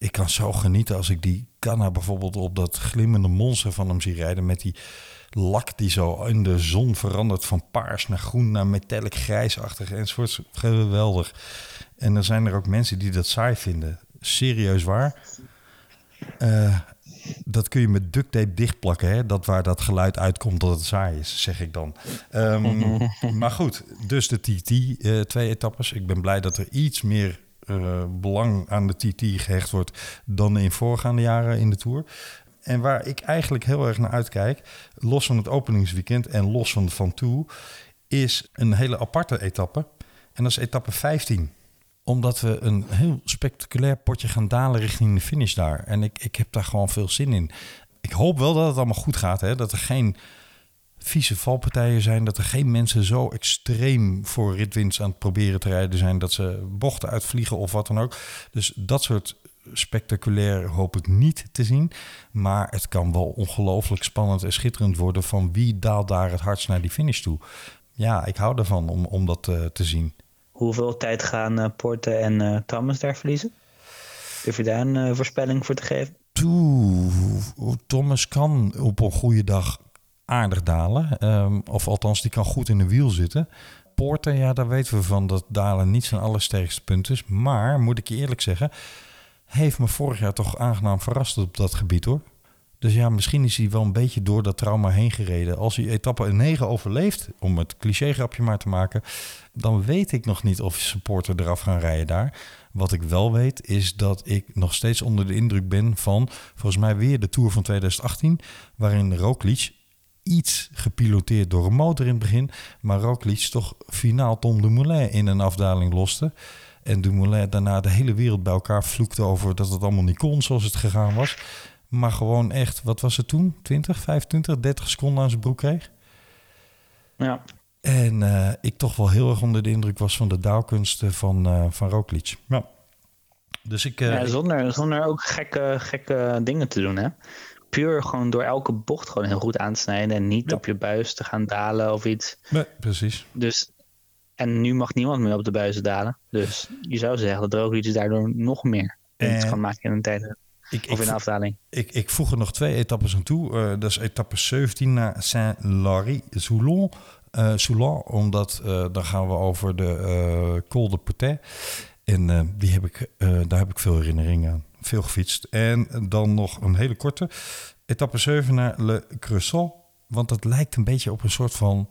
ik kan zo genieten als ik die Canna bijvoorbeeld op dat glimmende monster van hem zie rijden. Met die lak die zo in de zon verandert van paars naar groen naar metallic grijsachtig enzovoort. Geweldig. En dan zijn er ook mensen die dat saai vinden. Serieus waar. Uh, dat kun je met duct tape dichtplakken. Hè? Dat waar dat geluid uitkomt dat het saai is, zeg ik dan. Um, maar goed, dus de TT, uh, eh, twee etappes. Ik ben blij dat er iets meer uh, belang aan de TT gehecht wordt dan in voorgaande jaren in de Tour. En waar ik eigenlijk heel erg naar uitkijk, los van het openingsweekend en los van Van Toe, is een hele aparte etappe. En dat is etappe 15 omdat we een heel spectaculair potje gaan dalen richting de finish daar. En ik, ik heb daar gewoon veel zin in. Ik hoop wel dat het allemaal goed gaat. Hè? Dat er geen vieze valpartijen zijn. Dat er geen mensen zo extreem voor ritwinst aan het proberen te rijden zijn. Dat ze bochten uitvliegen of wat dan ook. Dus dat soort spectaculair hoop ik niet te zien. Maar het kan wel ongelooflijk spannend en schitterend worden van wie daalt daar het hardst naar die finish toe. Ja, ik hou ervan om, om dat uh, te zien. Hoeveel tijd gaan uh, Porte en uh, Thomas daar verliezen? Durf je daar een voorspelling voor te geven? Toe, Thomas kan op een goede dag aardig dalen. Ehm, of althans, die kan goed in de wiel zitten. Poorten, ja, daar weten we van dat dalen niet zijn allersterkste punt is. Maar, moet ik je eerlijk zeggen, heeft me vorig jaar toch aangenaam verrast op dat gebied hoor. Dus ja, misschien is hij wel een beetje door dat trauma heen gereden. Als hij etappe 9 overleeft, om het cliché-grapje maar te maken, dan weet ik nog niet of supporter eraf gaan rijden daar. Wat ik wel weet, is dat ik nog steeds onder de indruk ben van, volgens mij weer de Tour van 2018, waarin Roglic iets gepiloteerd door een motor in het begin. Maar Roglic toch finaal Tom Dumoulin in een afdaling loste. En Dumoulin daarna de hele wereld bij elkaar vloekte over dat het allemaal niet kon zoals het gegaan was. Maar gewoon echt, wat was het toen? 20, 25, 30 seconden aan zijn broek kreeg. Ja. En uh, ik toch wel heel erg onder de indruk was van de daalkunsten van, uh, van Roglic. Ja. Dus ik, uh, ja, zonder, zonder ook gekke, gekke dingen te doen, hè? puur gewoon door elke bocht gewoon heel goed aan te snijden en niet op je buis te gaan dalen of iets. Nee, precies. Dus, en nu mag niemand meer op de buizen dalen. Dus je zou zeggen dat Roglic daardoor nog meer winst kan maken in een tijd. Ik, of in een afdaling. Ik, ik voeg er nog twee etappes aan toe. Uh, dat is etappe 17 naar Saint-Lary-Soulon. Uh, Soulon, omdat uh, dan gaan we over de Col de Portet. En die heb ik, daar heb ik veel herinneringen aan veel gefietst. En dan nog een hele korte. Etappe 7 naar Le Crescent. Want dat lijkt een beetje op een soort van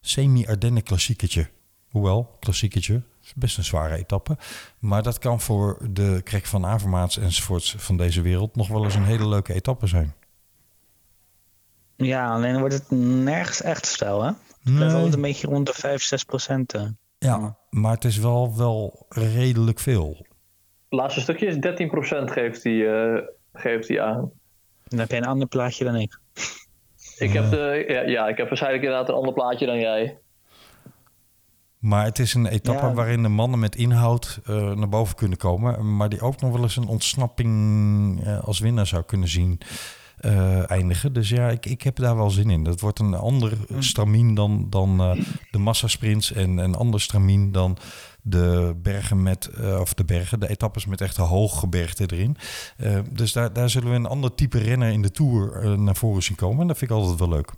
semi-Ardennen klassieketje. Hoewel, klassieketje, is best een zware etappe. Maar dat kan voor de Krek van Avermaats enzovoorts van deze wereld nog wel eens een hele leuke etappe zijn. Ja, alleen wordt het nergens echt stijl, hè? Nee. Het een beetje rond de 5, 6 procent. Eh. Ja, maar het is wel, wel redelijk veel laatste stukje is 13% geeft hij, uh, geeft hij aan. Dan heb je een ander plaatje dan ik. Ik heb, de, ja, ja, ik heb waarschijnlijk inderdaad een ander plaatje dan jij. Maar het is een etappe waarin de mannen met inhoud uh, naar boven kunnen komen. Maar die ook nog wel eens een ontsnapping uh, als winnaar zou kunnen zien uh, eindigen. Dus ja, ik, ik heb daar wel zin in. Dat wordt een ander mm. stramien dan, dan de massasprints. En een ander stramien dan de bergen met, of de bergen, de etappes met echt hooggebergte erin. Uh, dus daar, daar zullen we een ander type renner in de Tour naar voren zien komen. En dat vind ik altijd wel leuk.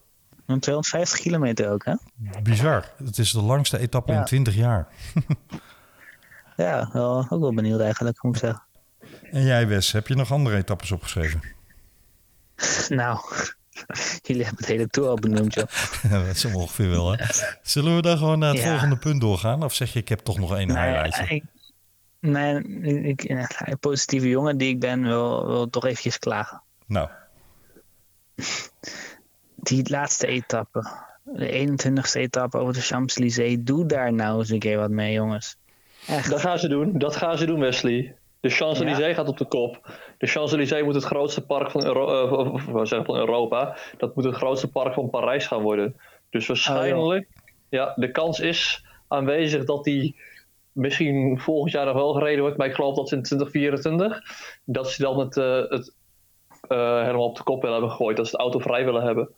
En 250 kilometer ook, hè? Bizar. Het is de langste etappe in 20 jaar. ja, wel, ook wel benieuwd eigenlijk, moet ik zeggen. En jij, Wes, heb je nog andere etappes opgeschreven? nou, Jullie hebben het hele tour al benoemd, joh. dat is ongeveer wel, hè? Zullen we dan gewoon naar het volgende punt doorgaan? Of zeg je, ik heb toch nog één nee, highlightje? Ik, nee, ik, positieve jongen die ik ben, wil, wil toch eventjes klagen. Nou. Die laatste etappe. De 21ste etappe over de Champs-Élysées. Doe daar nou eens een keer wat mee, jongens. Echt. Dat gaan ze doen. Dat gaan ze doen, Wesley. De Champs-Élysées gaat op de kop. De Champs-Élysées moet het grootste park van, Euro eh, van Europa. Dat moet het grootste park van Parijs gaan worden. Dus waarschijnlijk, ja, de kans is aanwezig dat die misschien volgend jaar nog wel gereden wordt. Maar ik geloof dat ze in 2024, dat ze dan het, eh, het eh, helemaal op de kop willen hebben gegooid. Dat ze het autovrij willen hebben.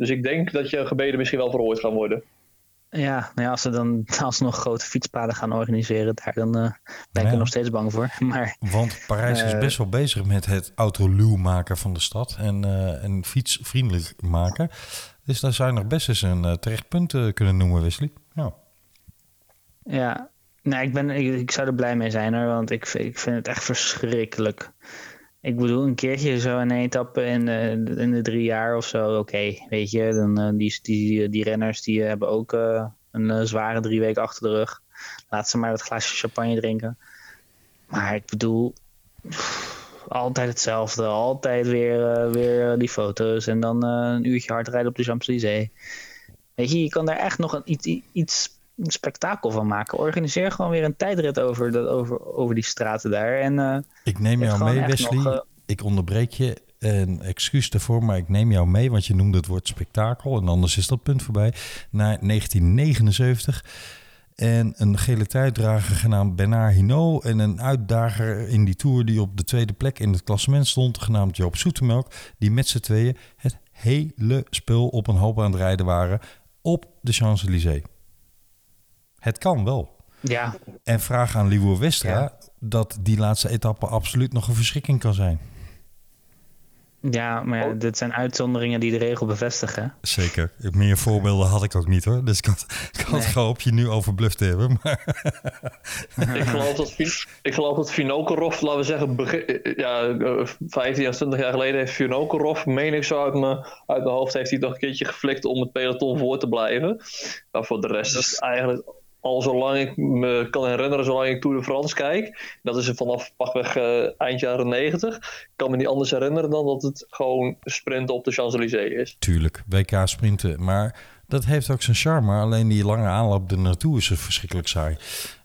Dus ik denk dat je gebeden misschien wel verhoord gaan worden. Ja, nou ja, als ze dan alsnog grote fietspaden gaan organiseren daar, dan eh, ben ik Ja. er nog steeds bang voor. Maar Want Parijs is Eh. best wel bezig met het autoluw maken van de stad en, eh, en fietsvriendelijk maken. Dus daar zou je nog best eens een terecht punt eh, kunnen noemen, Wesley. Ja. ja, nee, ik, ben, ik, ik zou er blij mee zijn hoor, want ik, vind- ik vind het echt verschrikkelijk. Ik bedoel, een keertje zo een etappe in de, in de drie jaar of zo, oké, weet je. Dan, eh, die, die, die renners die hebben ook eh, een eh, zware drie weken achter de rug. Laat ze maar dat glaasje champagne drinken. Maar ik bedoel, altijd hetzelfde. Altijd weer, eh, weer die foto's en dan eh, een uurtje hard rijden op de Champs-Élysées. Weet je, je kan daar echt nog een, iets, iets een spektakel van maken. Organiseer gewoon weer een tijdrit over, dat, over, over die straten daar. En eh, Ik neem jou mee, Wesley. nog, eh, Ik onderbreek je en excuus daarvoor, maar ik neem jou mee, want je noemde het woord spektakel en anders is dat punt voorbij. Naar 1979 en een gele tijddrager genaamd Bernard Hinault en een uitdager in die tour die op de tweede plek in het klassement stond, genaamd Joop Zoetemelk, die met z'n tweeën het hele spul op een hoop aan het rijden waren op de Champs-Élysées. Het kan wel. ja, En vraag aan Liewe Westra dat die laatste etappe absoluut nog een verschrikking kan zijn. ja, maar ja, dit zijn uitzonderingen die de regel bevestigen. Zeker. Meer voorbeelden had ik ook niet hoor. Dus ik had, ik had Nee. gehoopt je nu overbluft te hebben. Maar ik geloof dat, ik geloof dat Vinokorov, laten we zeggen, begin, ja, eh, 15 of 20 jaar geleden heeft Vinokorov, meen ik zo uit mijn, uit mijn hoofd, heeft hij nog een keertje geflikt om het peloton voor te blijven. Maar voor de rest is het eigenlijk al zolang ik me kan herinneren, zolang ik Tour de France kijk, dat is vanaf pakweg eh, eind jaren 90, kan me niet anders herinneren dan dat het gewoon sprinten op de Champs-Élysées is. tuurlijk, WK sprinten. Maar dat heeft ook zijn charme. Alleen die lange aanloop er naartoe is verschrikkelijk saai.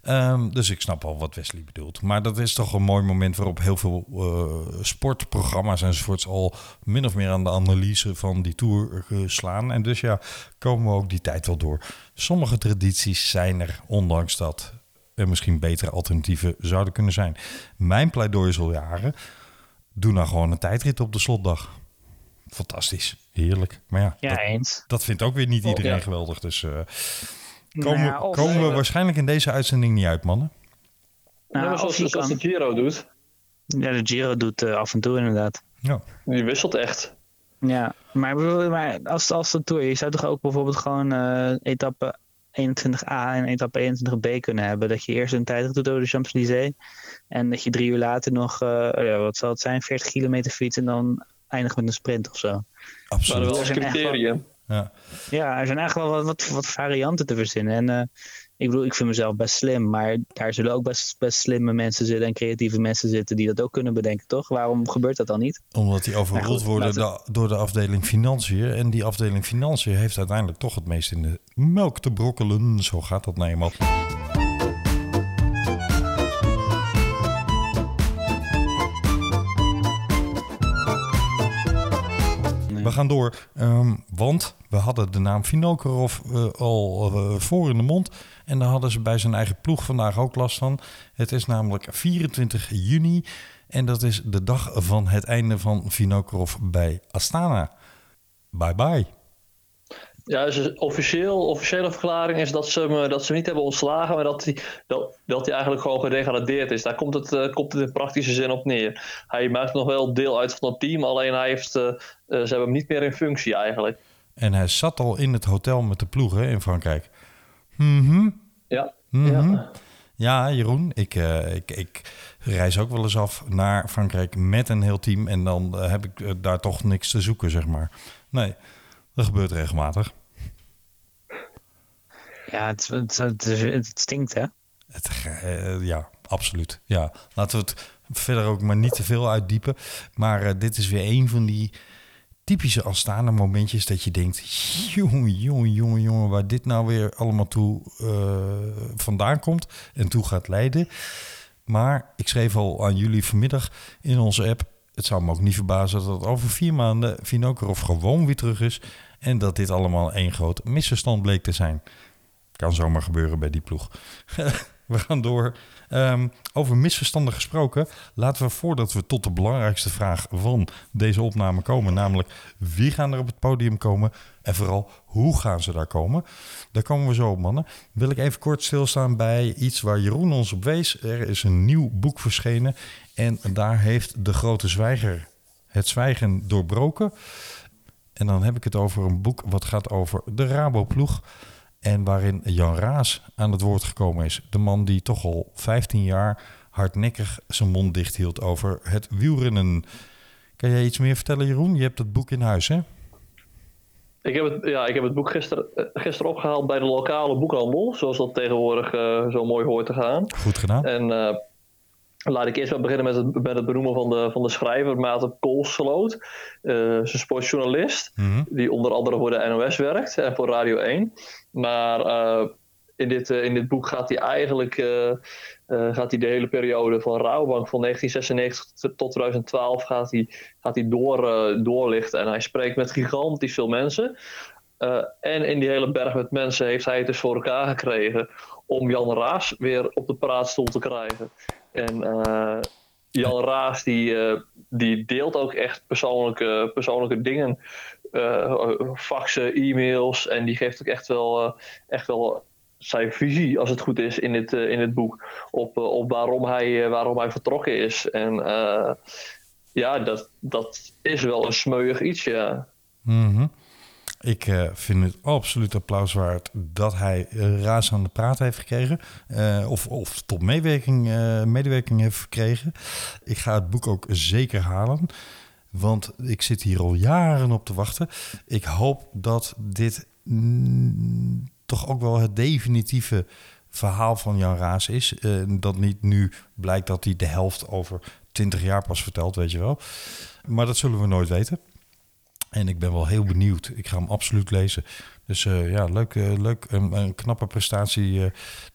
Ehm, dus ik snap al wat Wesley bedoelt. Maar dat is toch een mooi moment waarop heel veel eh, sportprogramma's enzovoorts al min of meer aan de analyse van die tour eh, slaan. En dus ja, komen we ook die tijd wel door. Sommige tradities zijn er, ondanks dat er misschien betere alternatieven zouden kunnen zijn. Mijn pleidooi is al jaren, doe nou gewoon een tijdrit op de slotdag. Fantastisch, heerlijk. Maar ja, Ja, dat, vindt ook weer niet iedereen ja. geweldig. Dus eh, komen, ja, of- komen we waarschijnlijk in deze uitzending niet uit, mannen. Nou, zoals, kan- de Giro doet, Ja, de Giro doet eh, af en toe inderdaad. Ja. die wisselt echt. Ja, maar, maar als, als de Tour, je zou toch ook bijvoorbeeld gewoon eh, etappe 21a en etappe 21b kunnen hebben. Dat je eerst een tijdrit doet over de Champs-Élysées. En dat je drie uur later nog, eh, ja, wat zal het zijn, 40 kilometer fietst en dan eindigt met een sprint of zo. Maar Absoluut. zijn echt wel- criterium. Ja. Ja, er zijn eigenlijk wel wat, wat, wat varianten te verzinnen. En eh, ik bedoel, ik vind mezelf best slim, maar daar zullen ook best, best slimme mensen zitten en creatieve mensen zitten die dat ook kunnen bedenken, toch? Waarom gebeurt dat dan niet? Omdat die Maar goed, worden laten door de afdeling financiën. En die afdeling financiën heeft uiteindelijk toch het meest in de melk te brokkelen. Zo gaat dat nou eenmaal. We gaan door, ehm, want we hadden de naam Vinokorov eh, al eh, voor in de mond. En daar hadden ze bij zijn eigen ploeg vandaag ook last van. Het is namelijk 24 juni en dat is de dag van het einde van Vinokorov bij Astana. Bye bye. Ja, dus officieel, officiële verklaring is dat ze hem, dat ze hem niet hebben ontslagen, maar dat hij, dat, dat hij eigenlijk gewoon gedegradeerd is. Daar komt het, eh, komt het in praktische zin op neer. Hij maakt nog wel deel uit van het team, alleen hij heeft, eh, eh, ze hebben hem niet meer in functie eigenlijk. En hij zat al in het hotel met de ploeg hè, in Frankrijk. Mhm. Ja, Mhm. ja. Ja, Jeroen, ik, eh, ik, ik reis ook wel eens af naar Frankrijk met een heel team. En dan eh, heb ik eh, daar toch niks te zoeken, zeg maar. Nee, dat gebeurt regelmatig. Ja, het, het, het, het stinkt, hè? Het, eh, ja, absoluut. Ja, laten we het verder ook maar niet te veel uitdiepen. Maar eh, dit is weer een van die typische Astana momentjes dat je denkt... jongen, jongen, jongen, jongen, waar dit nou weer allemaal toe uh, vandaan komt en toe gaat leiden. Maar ik schreef al aan jullie vanmiddag in onze app... het zou me ook niet verbazen dat over vier maanden Vinokerov gewoon weer terug is... en dat dit allemaal één groot misverstand bleek te zijn. Kan zomaar gebeuren bij die ploeg. we gaan door. Um, over misverstanden gesproken, laten we voordat we tot de belangrijkste vraag van deze opname komen, namelijk wie gaan er op het podium komen en vooral hoe gaan ze daar komen. Daar komen we zo op, mannen. Wil ik even kort stilstaan bij iets waar Jeroen ons op wees. Er is een nieuw boek verschenen en daar heeft de grote zwijger het zwijgen doorbroken. En dan heb ik het over een boek wat gaat over de Rabo-ploeg. En waarin Jan Raas aan het woord gekomen is. De man die toch al 15 jaar hardnekkig zijn mond dicht hield over het wielrennen. Kan jij iets meer vertellen, Jeroen? Je hebt het boek in huis, hè? Ik heb het, ja, ik heb het boek gisteren, eh, gisteren opgehaald bij de lokale boekhandel. Zoals dat tegenwoordig uh, zo mooi hoort te gaan. Goed gedaan. En uh, Laat ik eerst wel beginnen met het, met het benoemen van de, van de schrijver, Maarten Koolsloot. Uh, is een sportjournalist, mm -hmm. die onder andere voor de NOS werkt en voor Radio 1. Maar uh, in, dit, uh, in dit boek gaat hij eigenlijk gaat hij de hele periode van Rouwbank van 1996 tot 2012 gaat hij, gaat hij door, doorlichten. En hij spreekt met gigantisch veel mensen. en in die hele berg met mensen heeft hij het dus voor elkaar gekregen om Jan Raas weer op de praatstoel te krijgen. En uh, Jan Raas die, uh, die deelt ook echt persoonlijke, persoonlijke dingen. Uh, faxen, e-mails. En die geeft ook echt wel, echt wel zijn visie, als het goed is, in het, in het boek. Op, op waarom, hij, waarom hij vertrokken is. En ja, dat, dat is wel een smeuig iets, ja. Mm -hmm. Ik uh, vind het absoluut applaus waard dat hij uh, Raas aan de praat heeft gekregen. Uh, of, of tot meewerking, medewerking heeft gekregen. Ik ga het boek ook zeker halen. Want ik zit hier al jaren op te wachten. Ik hoop dat dit mm, toch ook wel het definitieve verhaal van Jan Raas is. dat niet nu blijkt dat hij de helft over 20 jaar pas vertelt, weet je wel. Maar dat zullen we nooit weten. En ik ben wel heel benieuwd. Ik ga hem absoluut lezen. Dus uh, ja, leuk, uh, leuk een, knappe prestatie uh,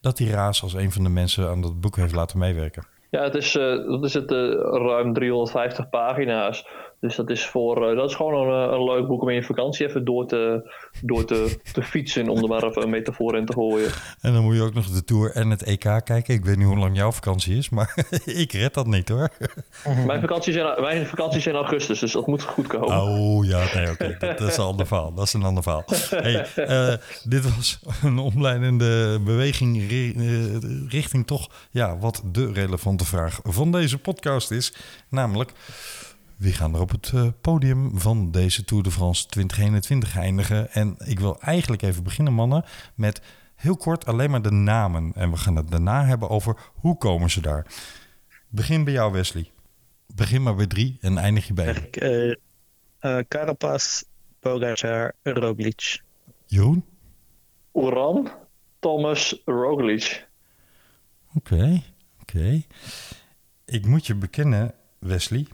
dat die Raas als een van de mensen aan dat boek heeft laten meewerken. Ja, het is, dat is het ruim 350 pagina's. Dus dat is, voor, dat is gewoon een, een, leuk boek om in je vakantie even door te, door te, te fietsen, om er maar even een metafoor in te gooien. En dan moet je ook nog de Tour en het EK kijken. Ik weet niet hoe lang jouw vakantie is, maar ik red dat niet hoor. Mijn vakantie is in, mijn vakantie is in augustus, dus dat moet goed komen. Oh ja, nee, oké. Okay. Dat, is een ander verhaal. Dat is een ander verhaal. Hey, uh, dit was een omleidende beweging richting toch ja, wat de relevante vraag van deze podcast is. Namelijk... Wie gaan er op het uh, podium van deze Tour de France 2021 eindigen? En ik wil eigenlijk even beginnen, mannen, met heel kort alleen maar de namen. En we gaan het daarna hebben over hoe komen ze daar. Begin bij jou, Wesley. Begin maar bij drie en eindig je bij één. Uh, uh, Carapaz, Pogacar, Roglic. Jeroen? Oran, Thomas, Roglic. Oké, okay, oké. Okay. Ik moet je bekennen, Wesley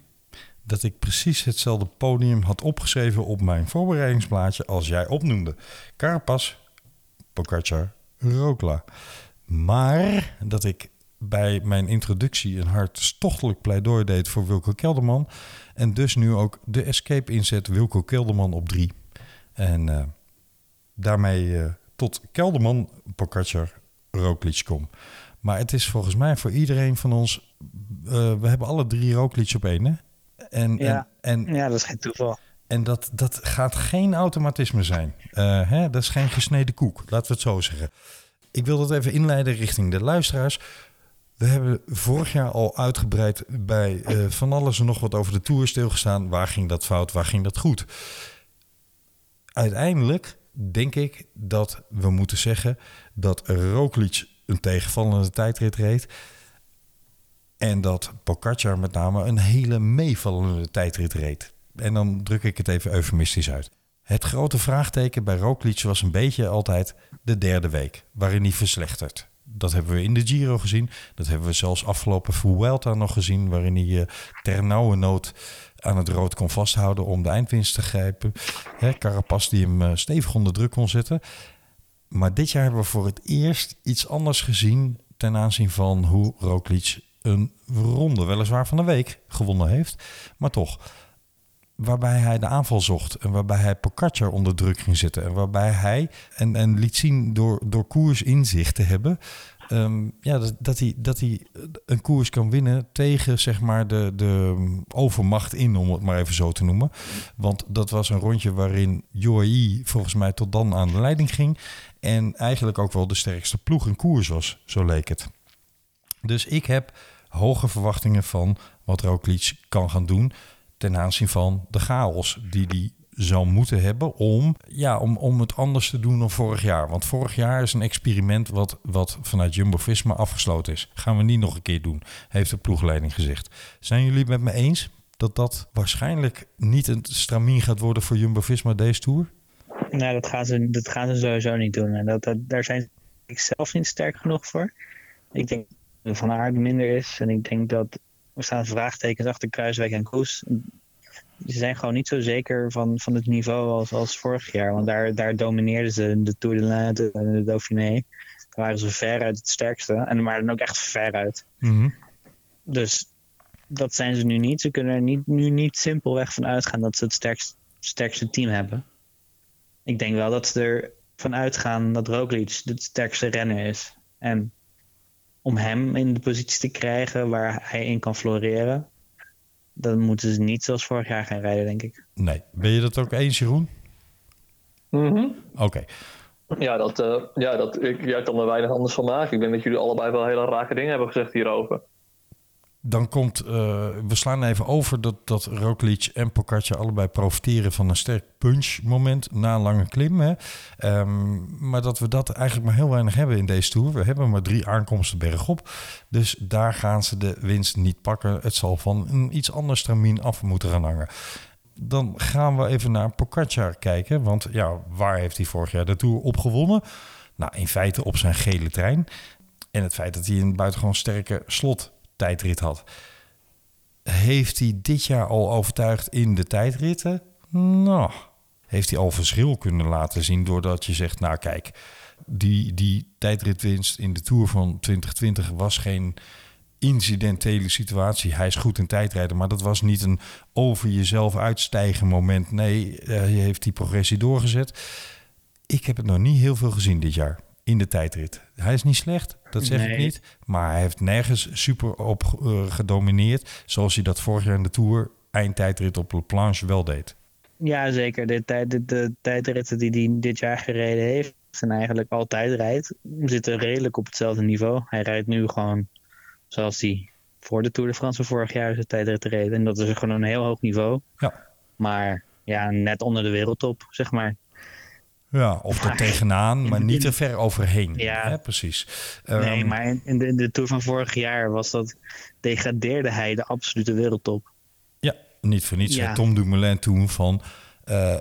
dat ik precies hetzelfde podium had opgeschreven op mijn voorbereidingsplaatje als jij opnoemde. Carpas, Pogacar, Rokla. Maar dat ik bij mijn introductie een hartstochtelijk pleidooi deed voor Wilco Kelderman. En dus nu ook de escape inzet Wilco Kelderman op drie. En uh, daarmee uh, tot Kelderman, Pogacar, Roglic kom. Maar het is volgens mij voor iedereen van ons... Uh, we hebben alle drie Roglic op één, hè? En, ja. En, en, ja, dat is geen toeval. En dat, dat gaat geen automatisme zijn. Uh, hè? Dat is geen gesneden koek, laten we het zo zeggen. Ik wil dat even inleiden richting de luisteraars. We hebben vorig jaar al uitgebreid bij uh, van alles en nog wat over de Tour stilgestaan. Waar ging dat fout, waar ging dat goed? Uiteindelijk denk ik dat we moeten zeggen dat Roglic een tegenvallende tijdrit reed. En dat Pogacar met name een hele meevallende tijdrit reed. En dan druk ik het even eufemistisch uit. Het grote vraagteken bij Roglic was een beetje altijd de derde week, waarin hij verslechtert. dat hebben we in de Giro gezien. Dat hebben we zelfs afgelopen Vuelta nog gezien, waarin hij uh, ter nauwe nood aan het rood kon vasthouden om de eindwinst te grijpen. Hè, Carapaz die hem uh, stevig onder druk kon zetten. Maar dit jaar hebben we voor het eerst iets anders gezien ten aanzien van hoe Roglic een ronde, weliswaar van de week, gewonnen heeft. Maar toch, waarbij hij de aanval zocht en waarbij hij Pogacar onder druk ging zitten en waarbij hij en, en liet zien door, door koers inzicht te hebben um, ja, dat, dat, hij, dat hij een koers kan winnen tegen zeg maar de, de overmacht in, om het maar even zo te noemen. Want dat was een rondje waarin UAE volgens mij tot dan aan de leiding ging en eigenlijk ook wel de sterkste ploeg in koers was, zo leek het. Dus ik heb hoge verwachtingen van wat Roglic kan gaan doen ten aanzien van de chaos die die zou moeten hebben om, ja, om, om het anders te doen dan vorig jaar. Want vorig jaar is een experiment wat, wat vanuit Jumbo-Visma afgesloten is. Gaan we niet nog een keer doen, heeft de ploegleiding gezegd. Zijn jullie met me eens dat dat waarschijnlijk niet een stramien gaat worden voor Jumbo-Visma deze Tour? Nou, dat gaan ze, dat gaan ze sowieso niet doen. En dat, dat, daar zijn ik zelf niet sterk genoeg voor. Ik denk Van Aard minder is. En ik denk dat er staan vraagtekens achter Kruiswijk en Koes ze zijn gewoon niet zo zeker van, van het niveau als, als vorig jaar. Want daar, daar domineerden ze de Tour de Lente en de Dauphiné. Daar waren ze ver uit het sterkste. En maar dan ook echt ver uit. Mhm. Dus dat zijn ze nu niet. Ze kunnen er niet, nu niet simpelweg van uitgaan dat ze het sterkste, sterkste team hebben. Ik denk wel dat ze er van uitgaan dat Roglic het sterkste renner is. En om hem in de positie te krijgen waar hij in kan floreren, dan moeten ze niet zoals vorig jaar gaan rijden, denk ik. Nee. Ben je dat ook eens, Jeroen? Mhm. Oké. Ja, dat, uh, ja, dat, ik, jij kan er weinig anders van maken. Ik denk dat jullie allebei wel hele rake dingen hebben gezegd hierover dan komt, uh, we slaan even over dat, dat Roglic en Pogacar allebei profiteren van een sterk punch moment na een lange klim. Hè. Um, maar dat we dat eigenlijk maar heel weinig hebben in deze Tour. We hebben maar drie aankomsten bergop. Dus daar gaan ze de winst niet pakken. Het zal van een iets ander stramien af moeten gaan hangen. Dan gaan we even naar Pogacar kijken. Want ja, waar heeft hij vorig jaar de Tour op gewonnen? Nou, in feite op zijn gele trein. En het feit dat hij een buitengewoon sterke slot tijdrit had. Heeft hij dit jaar al overtuigd in de tijdritten? Nou, heeft hij al verschil kunnen laten zien doordat je zegt, nou kijk, die, die tijdritwinst in de Tour van 2020 was geen incidentele situatie. Hij is goed in tijdrijden, maar dat was niet een over jezelf uitstijgen moment. Nee, hij heeft die progressie doorgezet. Ik heb het nog niet heel veel gezien dit jaar in de tijdrit. Hij is niet slecht, dat zeg ik niet. Maar hij heeft nergens super op uh, gedomineerd. Zoals hij dat vorig jaar in de Tour eindtijdrit op La Planche wel deed. Ja, zeker. De, tijd, de, de tijdritten die hij dit jaar gereden heeft... en eigenlijk altijd rijdt... zitten redelijk op hetzelfde niveau. Hij rijdt nu gewoon zoals hij voor de Tour de France vorig jaar zijn tijdrit reed. En dat is gewoon een heel hoog niveau. Ja. Maar ja, net onder de wereldtop, zeg maar. Ja, of er tegenaan, maar niet te ver overheen. Ja, hè, precies. Nee, um, maar in de, in de Tour van vorig jaar was dat, degradeerde hij de absolute wereldtop. Ja, niet voor niets. Ja. Tom Dumoulin toen van... Uh,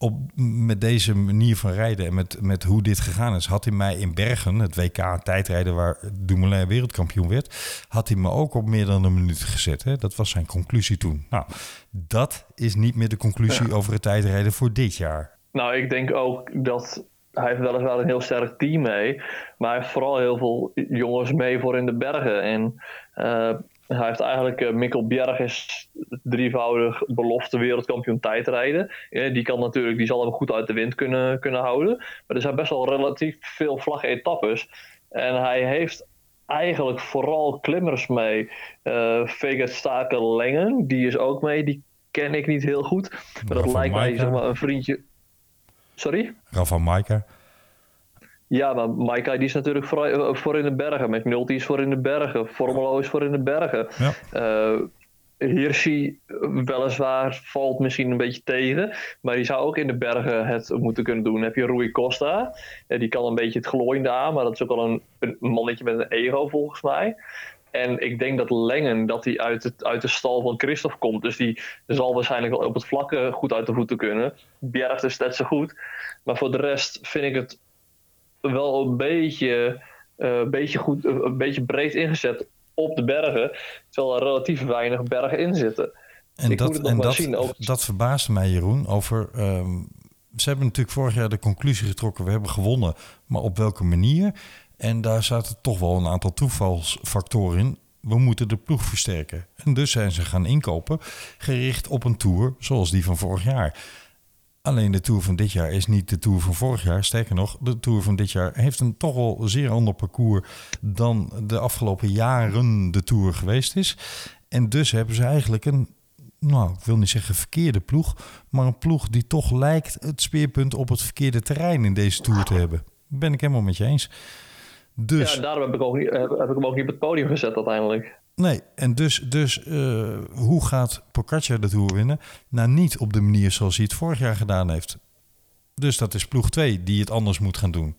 op, met deze manier van rijden en met, met hoe dit gegaan is, had hij mij in Bergen, het WK tijdrijden waar Dumoulin wereldkampioen werd, had hij me ook op meer dan een minuut gezet. Hè? Dat was zijn conclusie toen. Nou, dat is niet meer de conclusie ja. over het tijdrijden voor dit jaar. Nou, ik denk ook dat hij heeft weliswaar een heel sterk team mee, maar hij heeft vooral heel veel jongens mee voor in de bergen. En uh, hij heeft eigenlijk, uh, Mikkel Bjerg is drievoudig belofte wereldkampioen tijdrijden. Ja, die kan natuurlijk, die zal hem goed uit de wind kunnen, kunnen houden. Maar er zijn best wel relatief veel vlagge etappes. En hij heeft eigenlijk vooral klimmers mee. Uh, Vegat Staken Lengen, die is ook mee. Die ken ik niet heel goed. Maar dat lijkt mij zeg maar, een vriendje. Sorry? Rafa Maika. Ja, maar Maika die is natuurlijk voor, eh, voor in de bergen. McNulty is voor in de bergen. Formelo is voor in de bergen. Ja. Uh, Hirschi, weliswaar, valt misschien een beetje tegen. Maar die zou ook in de bergen het moeten kunnen doen. Dan heb je Rui Costa. Die kan een beetje het glooiende aan. Maar dat is ook wel een, een mannetje met een ego volgens mij. En ik denk dat Lengen dat hij uit, het, uit de stal van Christophe komt. Dus die zal waarschijnlijk wel op het vlakke goed uit de voeten kunnen. Bjerg is net zo goed. Maar voor de rest vind ik het wel een beetje een, beetje goed, een beetje breed ingezet op de bergen. Terwijl er relatief weinig bergen in zitten. En, dat, en dat, dat verbaasde mij, Jeroen, over... Ehm, ze hebben natuurlijk vorig jaar de conclusie getrokken... we hebben gewonnen, maar op welke manier? En daar zaten toch wel een aantal toevalsfactoren in. We moeten de ploeg versterken. En dus zijn ze gaan inkopen, gericht op een tour zoals die van vorig jaar. Alleen de Tour van dit jaar is niet de Tour van vorig jaar. Sterker nog, de Tour van dit jaar heeft een toch wel zeer ander parcours dan de afgelopen jaren de Tour geweest is. En dus hebben ze eigenlijk een, nou, ik wil niet zeggen verkeerde ploeg, maar een ploeg die toch lijkt het speerpunt op het verkeerde terrein in deze Tour te hebben. Ben ik helemaal met je eens. Dus, ja, daarom heb ik, ook niet, heb, heb ik hem ook niet op het podium gezet uiteindelijk. Nee, en dus, dus uh, hoe gaat Pogacar de Tour winnen? Nou, niet op de manier zoals hij het vorig jaar gedaan heeft. Dus dat is ploeg 2 die het anders moet gaan doen.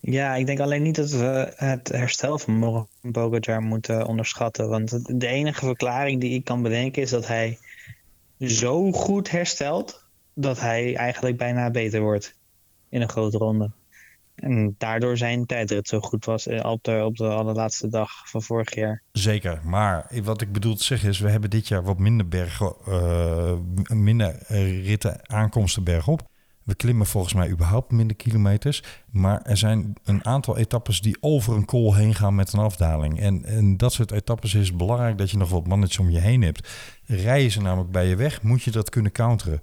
Ja, ik denk alleen niet dat we het herstel van Pogacar moeten onderschatten. Want de enige verklaring die ik kan bedenken is dat hij zo goed herstelt... dat hij eigenlijk bijna beter wordt in een grote ronde. En daardoor zijn tijdrit zo goed was eh, op de, op de allerlaatste dag van vorig jaar. Zeker, maar wat ik bedoel te zeggen is... we hebben dit jaar wat minder bergen, uh, minder ritten aankomsten bergop. We klimmen volgens mij überhaupt minder kilometers. Maar er zijn een aantal etappes die over een kool heen gaan met een afdaling. En, en dat soort etappes is belangrijk dat je nog wat mannetjes om je heen hebt. Rijden ze namelijk bij je weg, moet je dat kunnen counteren.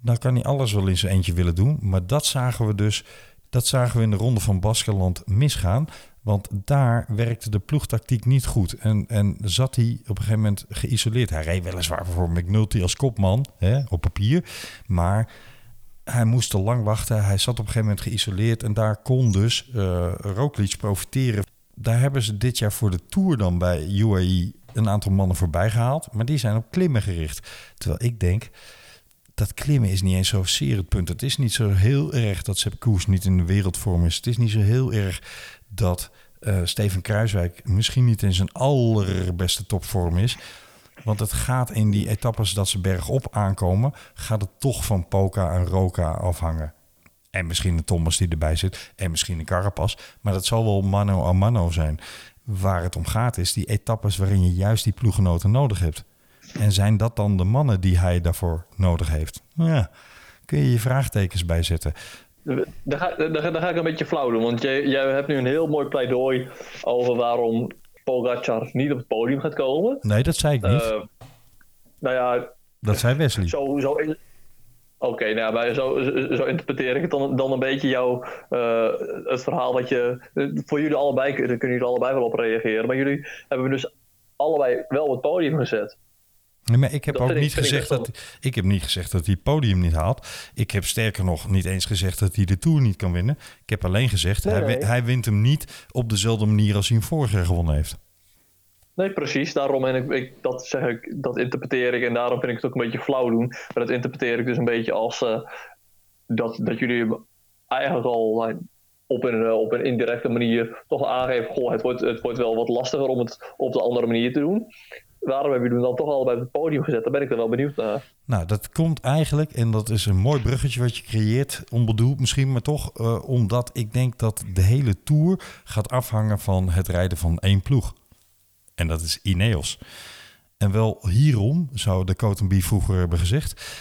Dan kan hij alles wel in zijn eentje willen doen. Maar dat zagen we dus dat zagen we in de ronde van Baskeland misgaan. Want daar werkte de ploegtactiek niet goed. En, en zat hij op een gegeven moment geïsoleerd. Hij reed weliswaar voor McNulty als kopman hè, op papier. Maar hij moest te lang wachten. Hij zat op een gegeven moment geïsoleerd. En daar kon dus uh, profiteren. Daar hebben ze dit jaar voor de Tour dan bij UAE een aantal mannen voorbij gehaald. Maar die zijn op klimmen gericht. Terwijl ik denk, dat klimmen is niet eens zozeer het punt. Het is niet zo heel erg dat Sepp Koers niet in de wereldvorm is. Het is niet zo heel erg dat uh, Steven Kruiswijk misschien niet in zijn allerbeste topvorm is. Want het gaat in die etappes dat ze bergop aankomen, gaat het toch van Poca en Roca afhangen. En misschien een Thomas die erbij zit. En misschien een Carapas. Maar dat zal wel mano a mano zijn. Waar het om gaat is die etappes waarin je juist die ploegenoten nodig hebt. En zijn dat dan de mannen die hij daarvoor nodig heeft? Nou ja, kun je je vraagtekens bij zetten. Daar ga, daar, ga ik een beetje flauw doen, want jij, jij hebt nu een heel mooi pleidooi over waarom Pogacar niet op het podium gaat komen. Nee, dat zei ik niet. Uh, nou ja... Dat zei Wesley. Zo, zo Oké, okay, nou, maar zo, zo, interpreteer ik het dan, dan een beetje jouw uh, het verhaal wat je voor jullie allebei daar kunnen jullie allebei wel op reageren, maar jullie hebben dus allebei wel op het podium gezet. Nee, maar ik heb ook niet gezegd dat, ik heb niet gezegd dat hij het podium niet haalt. Ik heb sterker nog niet eens gezegd dat hij de Tour niet kan winnen. Ik heb alleen gezegd, hij, hij, wint hem niet op dezelfde manier als hij hem vorig jaar gewonnen heeft. Nee, precies. Daarom en ik, ik, dat zeg ik, dat interpreteer ik en daarom vind ik het ook een beetje flauw doen. Maar dat interpreteer ik dus een beetje als uh, dat, dat jullie eigenlijk al op een, eh, op een indirecte manier toch aangeven: goh, het wordt, het wordt wel wat lastiger om het op de andere manier te doen waarom hebben jullie hem dan toch al bij het podium gezet? Daar ben ik er wel benieuwd naar. Nou, dat komt eigenlijk, en dat is een mooi bruggetje wat je creëert, onbedoeld misschien, maar toch, uh, omdat ik denk dat de hele tour gaat afhangen van het rijden van één ploeg. En dat is Ineos. En wel hierom, zou de Cotenby vroeger hebben gezegd,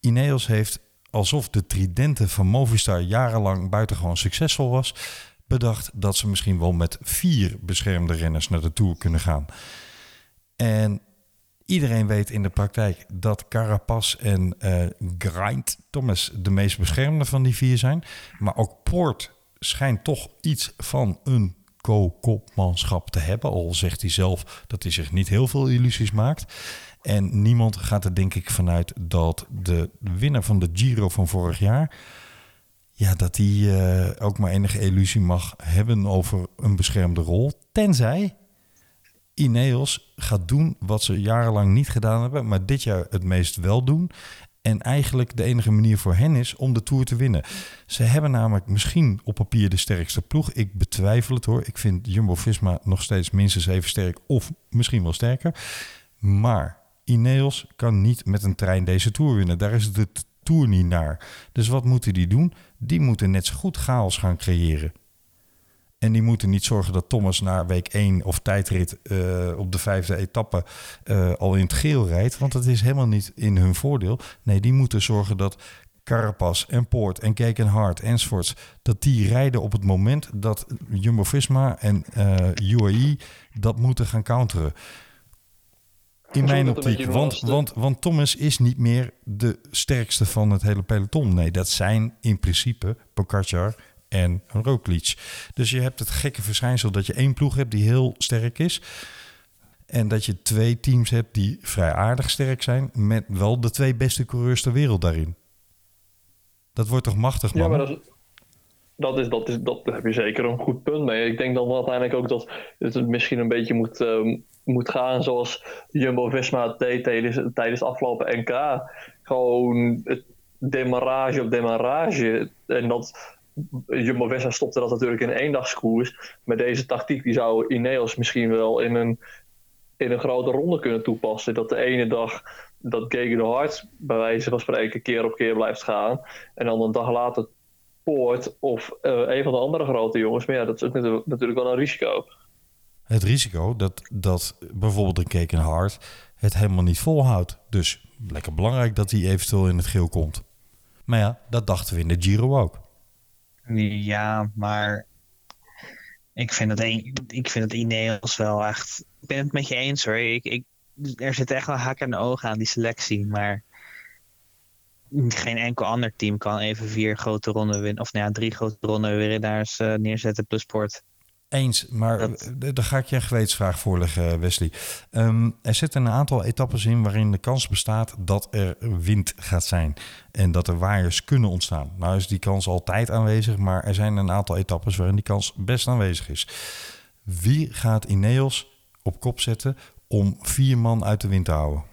Ineos heeft alsof de tridenten van Movistar jarenlang buitengewoon succesvol was, bedacht dat ze misschien wel met vier beschermde renners naar de Tour kunnen gaan. En iedereen weet in de praktijk dat Carapaz en uh, Grind Thomas de meest beschermde van die vier zijn. Maar ook Poort schijnt toch iets van een co-kopmanschap te hebben. Al zegt hij zelf dat hij zich niet heel veel illusies maakt. En niemand gaat er denk ik vanuit dat de winnaar van de Giro van vorig jaar... Ja, dat hij uh, ook maar enige illusie mag hebben over een beschermde rol. Tenzij Ineos gaat doen wat ze jarenlang niet gedaan hebben, maar dit jaar het meest wel doen. En eigenlijk de enige manier voor hen is om de Tour te winnen. Ze hebben namelijk misschien op papier de sterkste ploeg. Ik betwijfel het hoor. Ik vind Jumbo-Visma nog steeds minstens even sterk of misschien wel sterker. Maar Ineos kan niet met een trein deze Tour winnen. Daar is de Tour niet naar. Dus wat moeten die doen? Die moeten net zo goed chaos gaan creëren. En die moeten niet zorgen dat Thomas na week 1 of tijdrit uh, op de vijfde etappe uh, al in het geel rijdt. Want dat is helemaal niet in hun voordeel. Nee, die moeten zorgen dat Carapaz en Poort en Kekenhard enzovoorts... dat die rijden op het moment dat Jumbo-Visma en uh, UAE dat moeten gaan counteren. In mijn optiek. Want, want, want Thomas is niet meer de sterkste van het hele peloton. Nee, dat zijn in principe Pogacar en Roglic. Dus je hebt het gekke verschijnsel dat je één ploeg hebt die heel sterk is. En dat je twee teams hebt die vrij aardig sterk zijn. Met wel de twee beste coureurs ter wereld daarin. Dat wordt toch machtig, man? Ja, maar dat is, dat, is, dat, is, dat heb je zeker een goed punt mee. Ik denk dan uiteindelijk ook dat het misschien een beetje moet, uh, moet gaan zoals Jumbo-Visma deed tijdens, tijdens afgelopen NK. Gewoon het demarrage op demarrage. En dat Jumbo-Visma stopte dat natuurlijk in één dagskoers. Met deze tactiek die zou Ineos misschien wel in een, in een grote ronde kunnen toepassen. Dat de ene dag dat Gegen de Hart bij wijze van spreken keer op keer blijft gaan. En dan een dag later Poort of uh, een van de andere grote jongens. Maar ja, dat is natuurlijk wel een risico. Het risico dat, dat bijvoorbeeld een Keken Hart het helemaal niet volhoudt. Dus lekker belangrijk dat hij eventueel in het geel komt. Maar ja, dat dachten we in de Giro ook. Ja, maar ik vind een, ik vind het Ineos wel echt... Ik ben het met je eens hoor. Ik, ik, er zit echt wel hak en ogen aan die selectie, maar geen enkel ander team kan even vier grote ronden winnen. Of nou ja, drie grote ronden winnaars uh, neerzetten plus sport. Eens, maar dat... daar ga ik je een gewetensvraag voorleggen, Wesley. Um, er zitten een aantal etappes in waarin de kans bestaat dat er wind gaat zijn. En dat er waaiers kunnen ontstaan. Nou is die kans altijd aanwezig, maar er zijn een aantal etappes waarin die kans best aanwezig is. Wie gaat Ineos op kop zetten om vier man uit de wind te houden?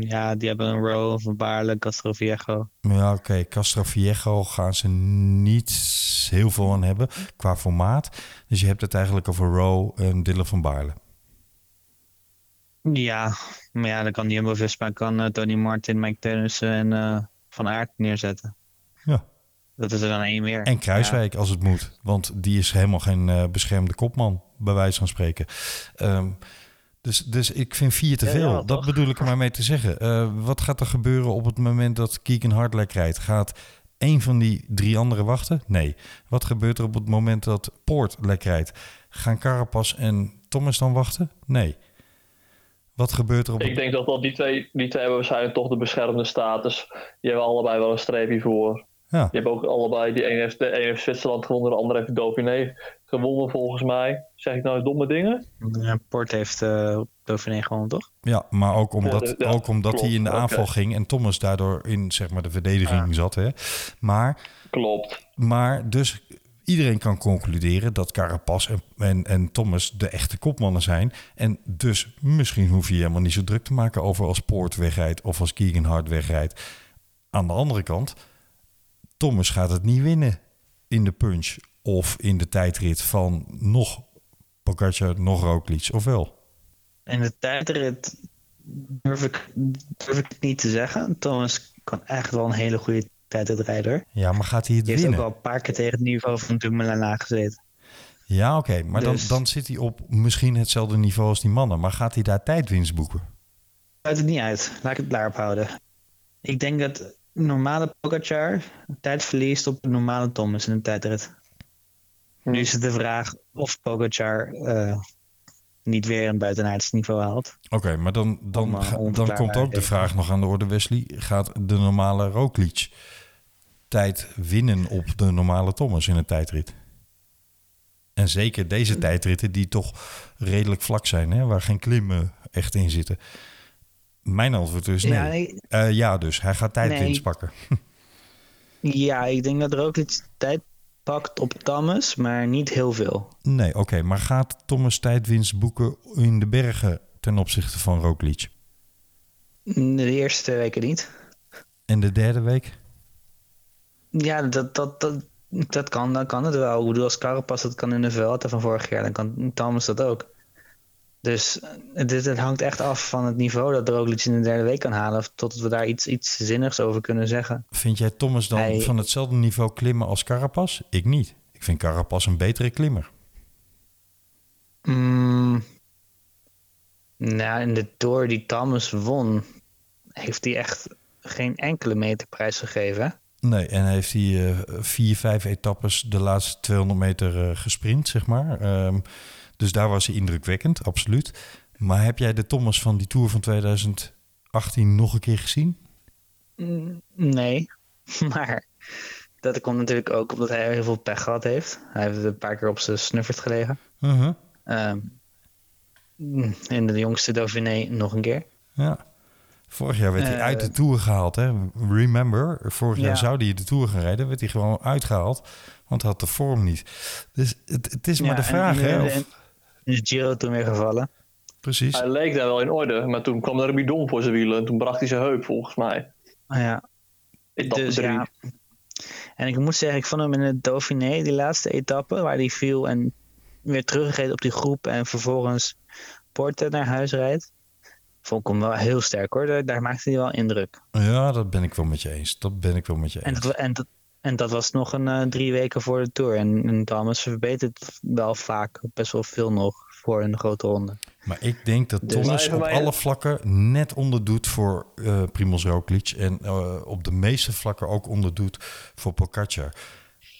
Ja, die hebben een row van Baarle, Castroviejo. Ja, oké. Okay. Castroviejo gaan ze niet heel veel aan hebben qua formaat. Dus je hebt het eigenlijk over Row en Dylan van Baarle. Ja, maar ja, dan kan Jumbo-Visma, kan uh, Tony Martin, Mike Tennissen en uh, Van Aert neerzetten. Ja. Dat is er dan één meer. En Kruiswijk ja. als het moet. Want die is helemaal geen uh, beschermde kopman, bij wijze van spreken. Um, dus, dus ik vind vier te veel. Ja, ja, dat bedoel ik er maar mee te zeggen. Uh, wat gaat er gebeuren op het moment dat Keegan Hartlek rijdt? Gaat één van die drie anderen wachten? Nee. Wat gebeurt er op het moment dat Poort lek rijdt? Gaan Carapas en Thomas dan wachten? Nee. Wat gebeurt er op Ik denk dat, dat die, twee, die twee hebben waarschijnlijk toch de beschermde status. Die hebben allebei wel een streepje voor. Ja. Je hebt ook allebei, die ene heeft, de ene heeft Zwitserland gewonnen, de andere heeft Dauphiné gewonnen volgens mij. Zeg ik nou domme dingen? Ja, Port heeft uh, Dauphiné gewonnen, toch? Ja, maar ook omdat, ja, de, ja, ook omdat klopt, hij in de aanval okay. ging en Thomas daardoor in zeg maar, de verdediging ja. zat. Hè. Maar, klopt. Maar dus iedereen kan concluderen dat Carapaz en, en, en Thomas de echte kopmannen zijn. En dus misschien hoef je je helemaal niet zo druk te maken over als Poort wegrijdt of als Keegan Hart wegrijdt. Aan de andere kant Thomas gaat het niet winnen in de punch of in de tijdrit van nog Pogacar, nog Roglic, of wel? In de tijdrit durf ik, durf ik niet te zeggen. Thomas kan echt wel een hele goede tijdritrijder. Ja, maar gaat hij het die winnen? Hij heeft ook wel een paar keer tegen het niveau van Dumoulin aangezeten. Ja, oké. Okay. Maar dus... dan, dan zit hij op misschien hetzelfde niveau als die mannen. Maar gaat hij daar tijdwinst boeken? Uit het niet uit. Laat ik het daarop houden. Ik denk dat normale Pogacar tijd verliest op de normale Thomas in een tijdrit. Hm. Nu is het de vraag of Pogacar uh, niet weer een buitenaards niveau haalt. Oké, okay, maar dan, dan, dan komt ook de vraag nog aan de orde, Wesley. Gaat de normale Roglic tijd winnen op de normale Thomas in een tijdrit? En zeker deze hm. tijdritten die toch redelijk vlak zijn, hè, waar geen klimmen echt in zitten. Mijn antwoord is nee. Ja, nee. Uh, ja dus hij gaat tijdwinst nee. pakken. ja, ik denk dat iets tijd pakt op Thomas, maar niet heel veel. Nee, oké. Okay, maar gaat Thomas tijdwinst boeken in de bergen ten opzichte van Roglic? De eerste twee weken niet. En de derde week? Ja, dat, dat, dat, dat kan, dan kan het wel. Ik bedoel, als Carapaz dat kan in de Vuelta van vorig jaar, dan kan Thomas dat ook. Dus het, het, hangt echt af van het niveau dat Roglic in de derde week kan halen. Totdat we daar iets, iets zinnigs over kunnen zeggen. Vind jij Thomas dan Hij... van hetzelfde niveau klimmen als Carapaz? Ik niet. Ik vind Carapaz een betere klimmer. Mm, nou, in de Tour die Thomas won, heeft hij echt geen enkele meterprijs gegeven. Nee, en heeft hij uh, vier, vijf etappes de laatste 200 meter uh, gesprint, zeg maar. Um, dus daar was hij indrukwekkend, absoluut. Maar heb jij de Thomas van die Tour van 2018 nog een keer gezien? Mm, nee, maar dat komt natuurlijk ook omdat hij heel veel pech gehad heeft. Hij heeft een paar keer op zijn snuffert gelegen. Uh -huh. um, in de jongste Dauphiné nog een keer. Ja. Vorig jaar werd hij uh, uit de Tour gehaald. Hè? Remember, vorig jaar Ja. zou hij de Tour gaan rijden. Werd hij gewoon uitgehaald, want hij had de vorm niet. Dus het, het is maar Ja, de vraag, hè? Of, Is Giro toen weer gevallen? precies. Hij leek daar wel in orde, maar toen kwam er een bidon voor zijn wielen. En toen bracht hij zijn heup, volgens mij. Ah ja, Etappe dus drie. ja. En ik moet zeggen, ik vond hem in het Dauphiné, die laatste etappe, waar hij viel en weer teruggegeven op die groep en vervolgens Porte naar huis rijdt. Vond ik hem wel heel sterk hoor, daar, daar maakte hij wel indruk. Ja, dat ben ik wel met je eens. Dat ben ik wel met je En eens. dat, en dat, en dat was nog een eh, drie weken voor de Tour. En, en Thomas verbetert wel vaak best wel veel nog voor een grote ronde. Maar ik denk dat Dus- Thomas op alle vlakken net onderdoet voor eh Primoz Roglic. En eh, op de meeste vlakken ook onderdoet voor Pogacar.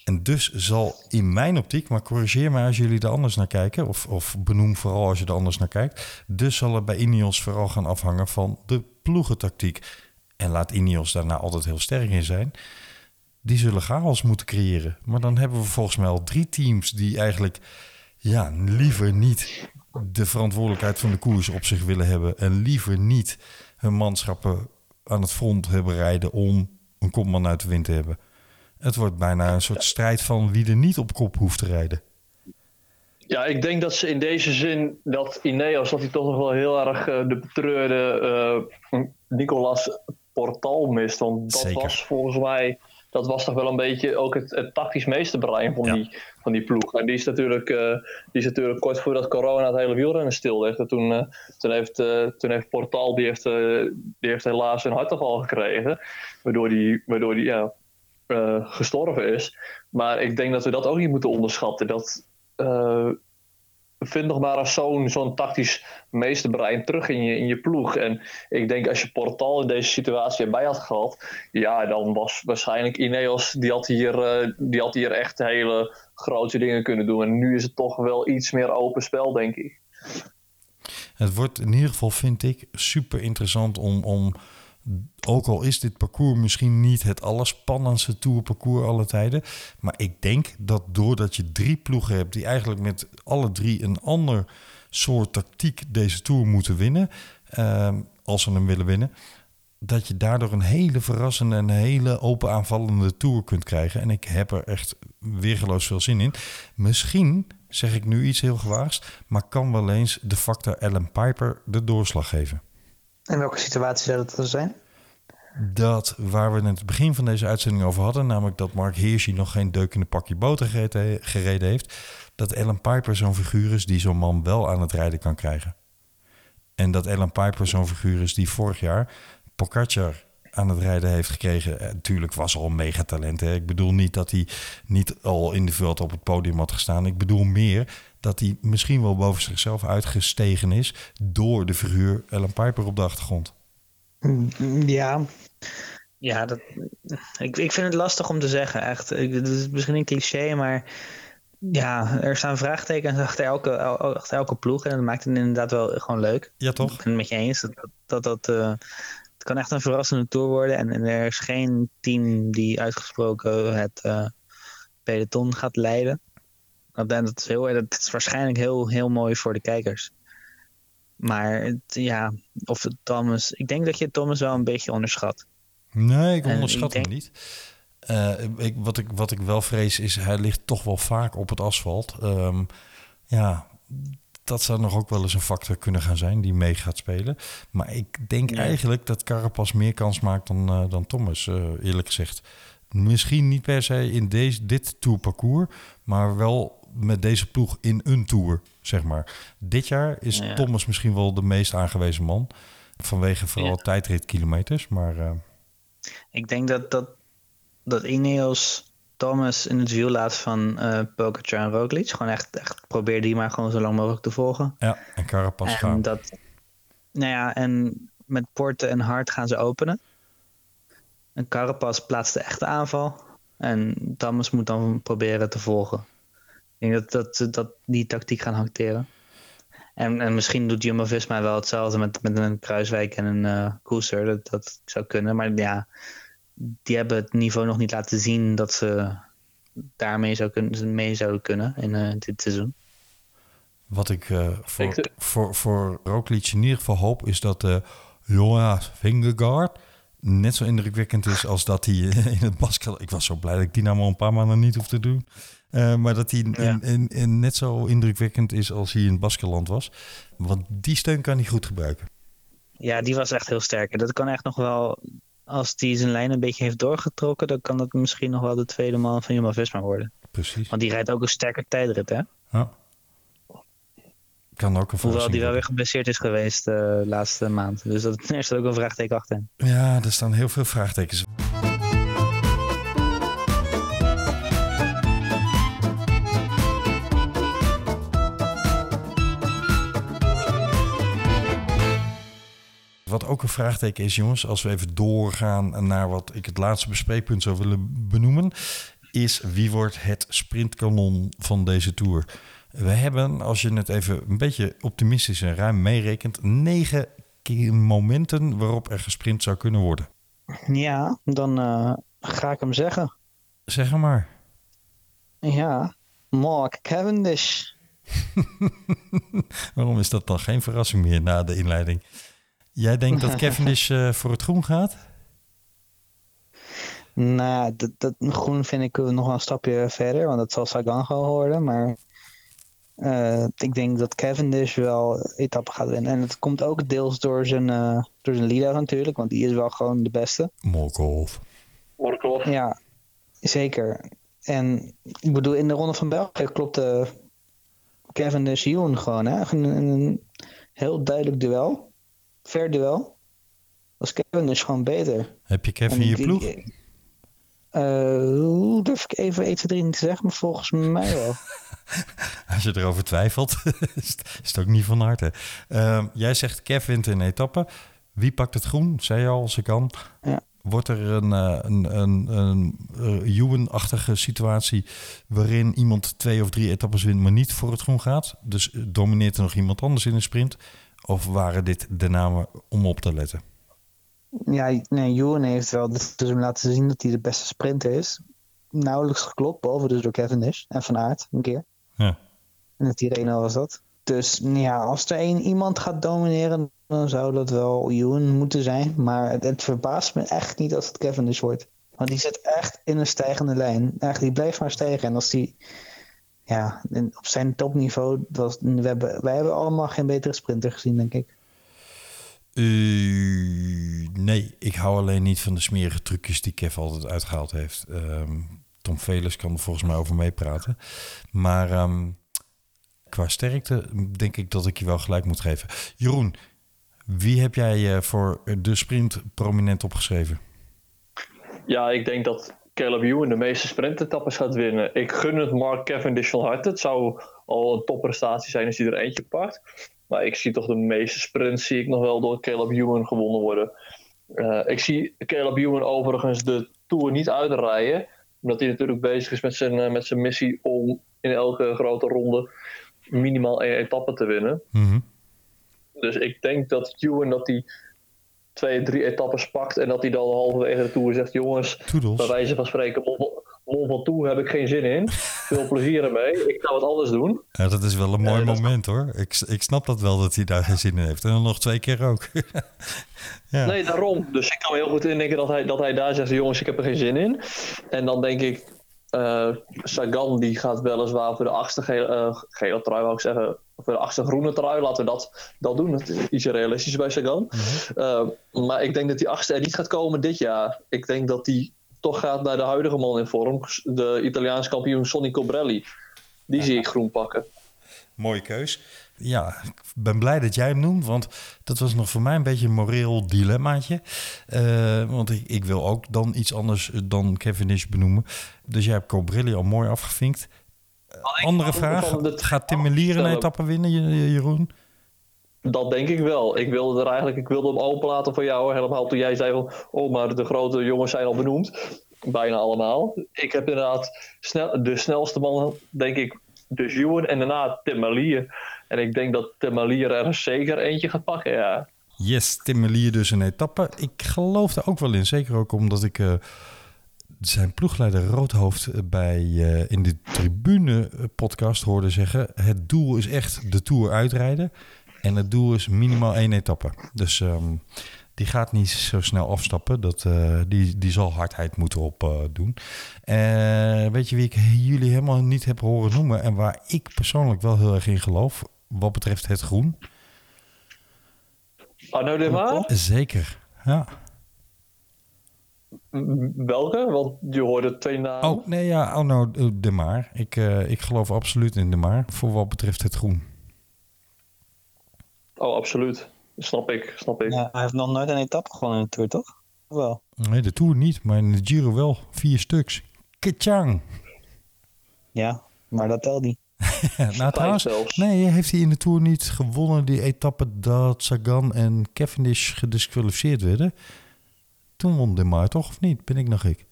En dus zal in mijn optiek, maar corrigeer mij als jullie er anders naar kijken... of, of benoem vooral als je er anders naar kijkt... dus zal het bij Ineos vooral gaan afhangen van de ploegentactiek. En laat Ineos daarna altijd heel sterk in zijn... die zullen chaos moeten creëren. Maar dan hebben we volgens mij al drie teams die eigenlijk... ja, liever niet de verantwoordelijkheid van de koers op zich willen hebben... en liever niet hun manschappen aan het front hebben rijden... om een kopman uit de wind te hebben. Het wordt bijna een soort strijd van wie er niet op kop hoeft te rijden. Ja, ik denk dat ze in deze zin dat Ineos, dat hij toch nog wel heel erg eh, de betreurde eh, Nicolas Portal mist. Want dat Zeker. was volgens mij, dat was toch wel een beetje ook het, het tactisch meeste brein van, Ja. die, van die ploeg. En die is, natuurlijk, eh, die is natuurlijk kort voordat corona het hele wielrennen stillegde. Toen, eh, toen, heeft, eh, toen heeft Portal, die heeft, die heeft helaas een hartaanval gekregen. Waardoor die, waardoor die ja, gestorven is. Maar ik denk dat we dat ook niet moeten onderschatten. Dat, vind nog maar zo'n zo'n tactisch meesterbrein terug in je, in je ploeg. En ik denk als je Portal in deze situatie erbij had gehad, ja, dan was waarschijnlijk Ineos, die had hier, eh, die had hier echt hele grote dingen kunnen doen. En nu is het toch wel iets meer open spel, denk ik. Het wordt in ieder geval, vind ik, super interessant om, om ook al is dit parcours misschien niet het allerspannendste tourparcours alle tijden, maar ik denk dat doordat je drie ploegen hebt die eigenlijk met alle drie een ander soort tactiek deze tour moeten winnen, ehm, als ze hem willen winnen, dat je daardoor een hele verrassende en hele open aanvallende tour kunt krijgen. En ik heb er echt weergeloos veel zin in. Misschien zeg ik nu iets heel gewaagds, maar kan wel eens de factor Ellen Piper de doorslag geven. En welke situatie zou dat dan zijn? Dat waar we in het begin van deze uitzending over hadden, namelijk dat Mark Hirschi nog geen deuk in de pakje boter gereden- heeft, dat Ellen Piper zo'n figuur is die zo'n man wel aan het rijden kan krijgen. En dat Ellen Piper zo'n figuur is die vorig jaar Pogacar aan het rijden heeft gekregen. Eh, Natuurlijk was al een megatalent. Hè? Ik bedoel niet dat hij niet al in de veld op het podium had gestaan. Ik bedoel meer dat hij misschien wel boven zichzelf uitgestegen is door de figuur Ellen Piper op de achtergrond. Ja. Ja, dat, ik, ik vind het lastig om te zeggen, echt. Het is misschien een cliché, maar ja, er staan vraagtekens achter elke, el- achter elke ploeg. En dat maakt het inderdaad wel gewoon leuk. Ja, toch? Ik ben het met je eens. Dat, dat, dat, eh, het kan echt een verrassende tour worden. En, en er is geen team die uitgesproken het eh, peloton gaat leiden. Dat, is heel, dat is waarschijnlijk heel, heel mooi voor de kijkers. Maar het, ja, of het Thomas. Ik denk dat je Thomas wel een beetje onderschat. Nee, ik En onderschat ik denk- hem niet. Eh, ik, wat, ik, wat ik wel vrees is, hij ligt toch wel vaak op het asfalt. Ehm, ja, dat zou nog ook wel eens een factor kunnen gaan zijn die mee gaat spelen. Maar ik denk eigenlijk dat Carapaz meer kans maakt dan, eh, dan Thomas, eh, eerlijk gezegd. Misschien niet per se in deze, dit tourparcours, maar wel met deze ploeg in een tour, zeg maar. Dit jaar is Ja. Thomas misschien wel de meest aangewezen man. Vanwege vooral Ja. tijdritkilometers, maar... eh, Ik denk dat, dat, dat Ineos Thomas in het wiel laat van uh, Pogacar en Roglic. Gewoon echt, echt probeer die maar gewoon zo lang mogelijk te volgen. Ja, en Carapaz en gaan. Dat, nou ja, en met Porte en Hart gaan ze openen. En Carapaz plaatst de echte aanval. En Thomas moet dan proberen te volgen. Ik denk dat, dat, dat die tactiek gaan hanteren. En, en misschien doet Jumbo-Visma wel hetzelfde met, met een Kruiswijk en een uh, Koeser. Dat, dat zou kunnen. Maar ja, die hebben het niveau nog niet laten zien dat ze daarmee zou kunnen, mee zouden kunnen in uh, dit seizoen. Wat ik uh, voor, ik voor, voor Roglic in ieder geval hoop is dat uh, Jonas Vingegaard net zo indrukwekkend is als dat hij in het basket... Ik was zo blij dat ik die nou maar een paar maanden niet hoef te doen. Uh, maar dat hij ja. in, in, in net zo indrukwekkend is als hij in het Baskeland was. Want die steun kan hij goed gebruiken. Ja, die was echt heel sterk. Dat kan echt nog wel... Als hij zijn lijn een beetje heeft doorgetrokken... dan kan dat misschien nog wel de tweede man van Jumbo-Visma worden. Precies. Want die rijdt ook een sterker tijdrit, hè? Ja. Kan ook een Hoewel die wel weer geblesseerd is geweest de uh, laatste maand. Dus dat, er staat ook een vraagteken achter. Ja, er staan heel veel vraagtekens. Wat ook een vraagteken is, jongens, als we even doorgaan naar wat ik het laatste bespreekpunt zou willen benoemen, is wie wordt het sprintkanon van deze tour? We hebben, als je het even een beetje optimistisch en ruim meerekent, negen momenten waarop er gesprint zou kunnen worden. Ja, dan uh, ga ik hem zeggen. Zeg hem maar. Ja, Mark Cavendish. Waarom is dat dan geen verrassing meer na de inleiding? Jij denkt dat Cavendish uh, voor het groen gaat? Nou, dat, dat groen vind ik nog wel een stapje verder, want dat zal Sagan gewoon worden. Maar uh, ik denk dat Cavendish wel etappen gaat winnen. En het komt ook deels door zijn, uh, door zijn leader natuurlijk, want die is wel gewoon de beste. Morkov. Morkov. Ja, zeker. En ik bedoel, in de Ronde van België klopte Cavendish Ewan gewoon. Hè? Een, een heel duidelijk duel. Fair duel. Was Cavendish gewoon beter. Heb je Kevin in je ploeg? Uh, durf ik even 1, 2, 3 niet te zeggen, maar volgens mij wel. Als je erover twijfelt, is het ook niet van harte. Uh, jij zegt Kevin in etappe. Wie pakt het groen? Zei je al, als ik kan. Ja. Wordt er een, een, een, een, een Ewan-achtige situatie waarin iemand twee of drie etappes wint, maar niet voor het groen gaat? Dus domineert er nog iemand anders in de sprint? Of waren dit de namen om op te letten? Ja, nee, heeft wel dus laten zien dat hij de beste sprinter is. Nauwelijks geklopt, behalve dus door Cavendish en Van Aert een keer. Ja. En het Tirreno was dat. Dus ja, als er één iemand gaat domineren, dan zou dat wel Ewan moeten zijn. Maar het, het, verbaast me echt niet als het Cavendish wordt. Want die zit echt in een stijgende lijn. Echt, die blijft maar stijgen. En als die ja, op zijn topniveau, was, we hebben, wij hebben allemaal geen betere sprinter gezien, denk ik. Uh, nee, ik hou alleen niet van de smerige trucjes die Kev altijd uitgehaald heeft. Um, Tom Velers kan er volgens mij over meepraten. Maar um, qua sterkte denk ik dat ik je wel gelijk moet geven. Jeroen, wie heb jij uh, voor de sprint prominent opgeschreven? Ja, ik denk dat Caleb Ewan de meeste sprintetappes gaat winnen. Ik gun het Mark Cavendish van harte. Het zou al een topprestatie zijn als hij er eentje pakt. Maar ik zie toch de meeste sprints zie ik nog wel door Caleb Ewan gewonnen worden. Uh, ik zie Caleb Ewan overigens de Tour niet uitrijden. Omdat hij natuurlijk bezig is met zijn, uh, met zijn missie om in elke grote ronde minimaal één etappe te winnen. Mm -hmm. Dus ik denk dat Ewan dat hij twee, drie etappes pakt. En dat hij dan halverwege de Tour zegt... Jongens, Toedels. bij wijze van spreken... Mol van Toe heb ik geen zin in. Veel plezier ermee. Ik ga wat anders doen. Ja, dat is wel een mooi uh, moment hoor. Ik, ik snap dat wel dat hij daar geen zin in heeft. En dan nog twee keer ook. ja. Nee, daarom. Dus ik kan me heel goed indenken dat hij, dat hij daar zegt... jongens, ik heb er geen zin in. En dan denk ik... Uh, Sagan die gaat weliswaar voor de achtste gele, uh, gele trui, wou ik zeggen. Voor de achtste groene trui, laten we dat, dat doen. Dat is iets realistisch bij Sagan. -hmm. uh, maar ik denk dat die achtste er niet gaat komen dit jaar. Ik denk dat die toch gaat naar de huidige man in vorm. De Italiaanse kampioen Sonny Cobrelli. Die ja. zie ik groen pakken. Mooie keus. Ja, ik ben blij dat jij hem noemt, want dat was nog voor mij een beetje een moreel dilemmaatje. Uh, want ik, ik, wil ook dan iets anders dan Cavendish benoemen. Dus jij hebt Cobrilli al mooi afgevinkt. Uh, andere vraag, gaat Tim Melier een etappe winnen, Jeroen? Dat denk ik wel. Ik wilde er eigenlijk, ik wilde hem openlaten voor jou. Helemaal toen jij zei van, oh, maar de grote jongens zijn al benoemd. Bijna allemaal. Ik heb inderdaad snel, de snelste man, denk ik, de Juwen en daarna Tim Melier. En ik denk dat Tim er zeker eentje gaat pakken, ja. Yes, Tim Melier dus een etappe. Ik geloof er ook wel in. Zeker ook omdat ik uh, zijn ploegleider Roodhoofd bij, uh, in de tribune podcast hoorde zeggen... het doel is echt de Tour uitrijden. En het doel is minimaal één etappe. Dus um, die gaat niet zo snel afstappen. Dat, uh, die, die zal hardheid moeten opdoen. Uh, weet je wie ik jullie helemaal niet heb horen noemen... en waar ik persoonlijk wel heel erg in geloof... wat betreft het groen... Arno de Maar? Zeker, ja. Welke? Want je hoorde twee namen. Oh, nee, ja, Arno de Maar. Ik, uh, ik geloof absoluut in de Maar, voor wat betreft het groen. Oh, absoluut. Snap ik, snap ik. Ja, hij heeft nog nooit een etappe gewonnen in de Tour, toch? Of wel? Nee, de Tour niet, maar in de Giro wel. Vier stuks. Kitchang. Ja, maar dat telt niet. nou, trouwens, nee, heeft hij in de Tour niet gewonnen die etappe dat Sagan en Cavendish gedisqualificeerd werden? Toen won Demar toch, of niet? Ben ik nog ik?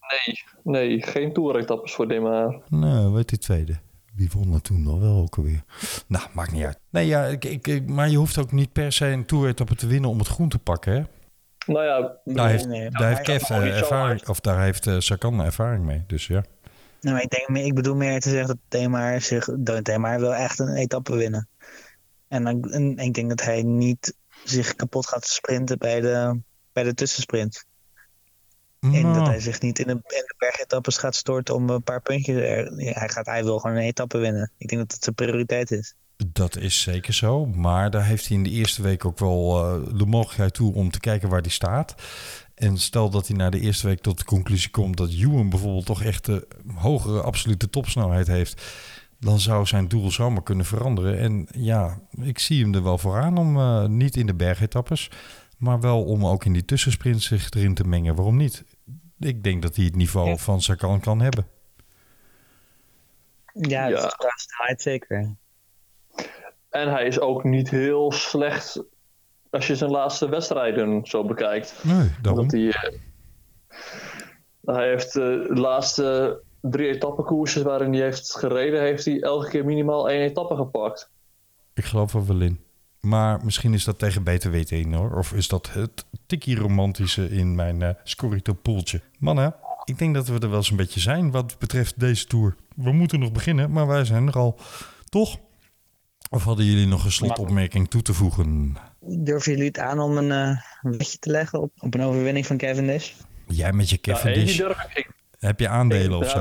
Nee, nee geen Tour-etappes voor Demar. Nee, weet die tweede. Wie won dat toen nog wel ook alweer? Nou, maakt niet uit. Nee, ja, ik, ik, maar je hoeft ook niet per se een toeretappe te winnen om het groen te pakken, hè? Nou ja, daar heeft, nee, daar heeft Kev uh, ervaring, of daar heeft uh, Sakan ervaring mee, dus ja. Nou, ik, denk, ik bedoel meer te zeggen dat Themar zich, dat wil echt een etappe winnen. En, en, ik denk dat hij niet zich kapot gaat sprinten bij de, bij de tussensprint. En dat nou. hij zich niet in de, in bergetappes gaat storten om een paar puntjes. Er, hij, gaat, hij wil gewoon een etappe winnen. Ik denk dat dat zijn prioriteit is. Dat is zeker zo. Maar daar heeft hij in de eerste week ook wel uh, de mogelijkheid toe om te kijken waar hij staat. En stel dat hij na de eerste week tot de conclusie komt dat Ewan bijvoorbeeld toch echt de hogere absolute topsnelheid heeft. Dan zou zijn doel zomaar kunnen veranderen. En ja, ik zie hem er wel vooraan om uh, niet in de bergetappes. Maar wel om ook in die tussensprint zich erin te mengen. Waarom niet? Ik denk dat hij het niveau ja. van Sakan kan hebben. Ja, dat ja. is snelheid zeker. En hij is ook niet heel slecht als je zijn laatste wedstrijden zo bekijkt. Nee, daarom. Dat hij, uh, hij heeft uh, de laatste drie etappekoersen waarin hij heeft gereden, heeft hij elke keer minimaal één etappe gepakt. Ik geloof er wel in. Maar misschien is dat tegen beter weten in hoor. Of is dat het tikkie romantische in mijn uh, Scorito poeltje. Mannen, ik denk dat we er wel eens een beetje zijn wat betreft deze tour. We moeten nog beginnen, maar wij zijn er al. Toch? Of hadden jullie nog een slotopmerking toe te voegen? Durven jullie het aan om een uh, wetje te leggen op, op een overwinning van Cavendish? Jij met je Cavendish. Ja, ik, heb je aandelen ik, of zo?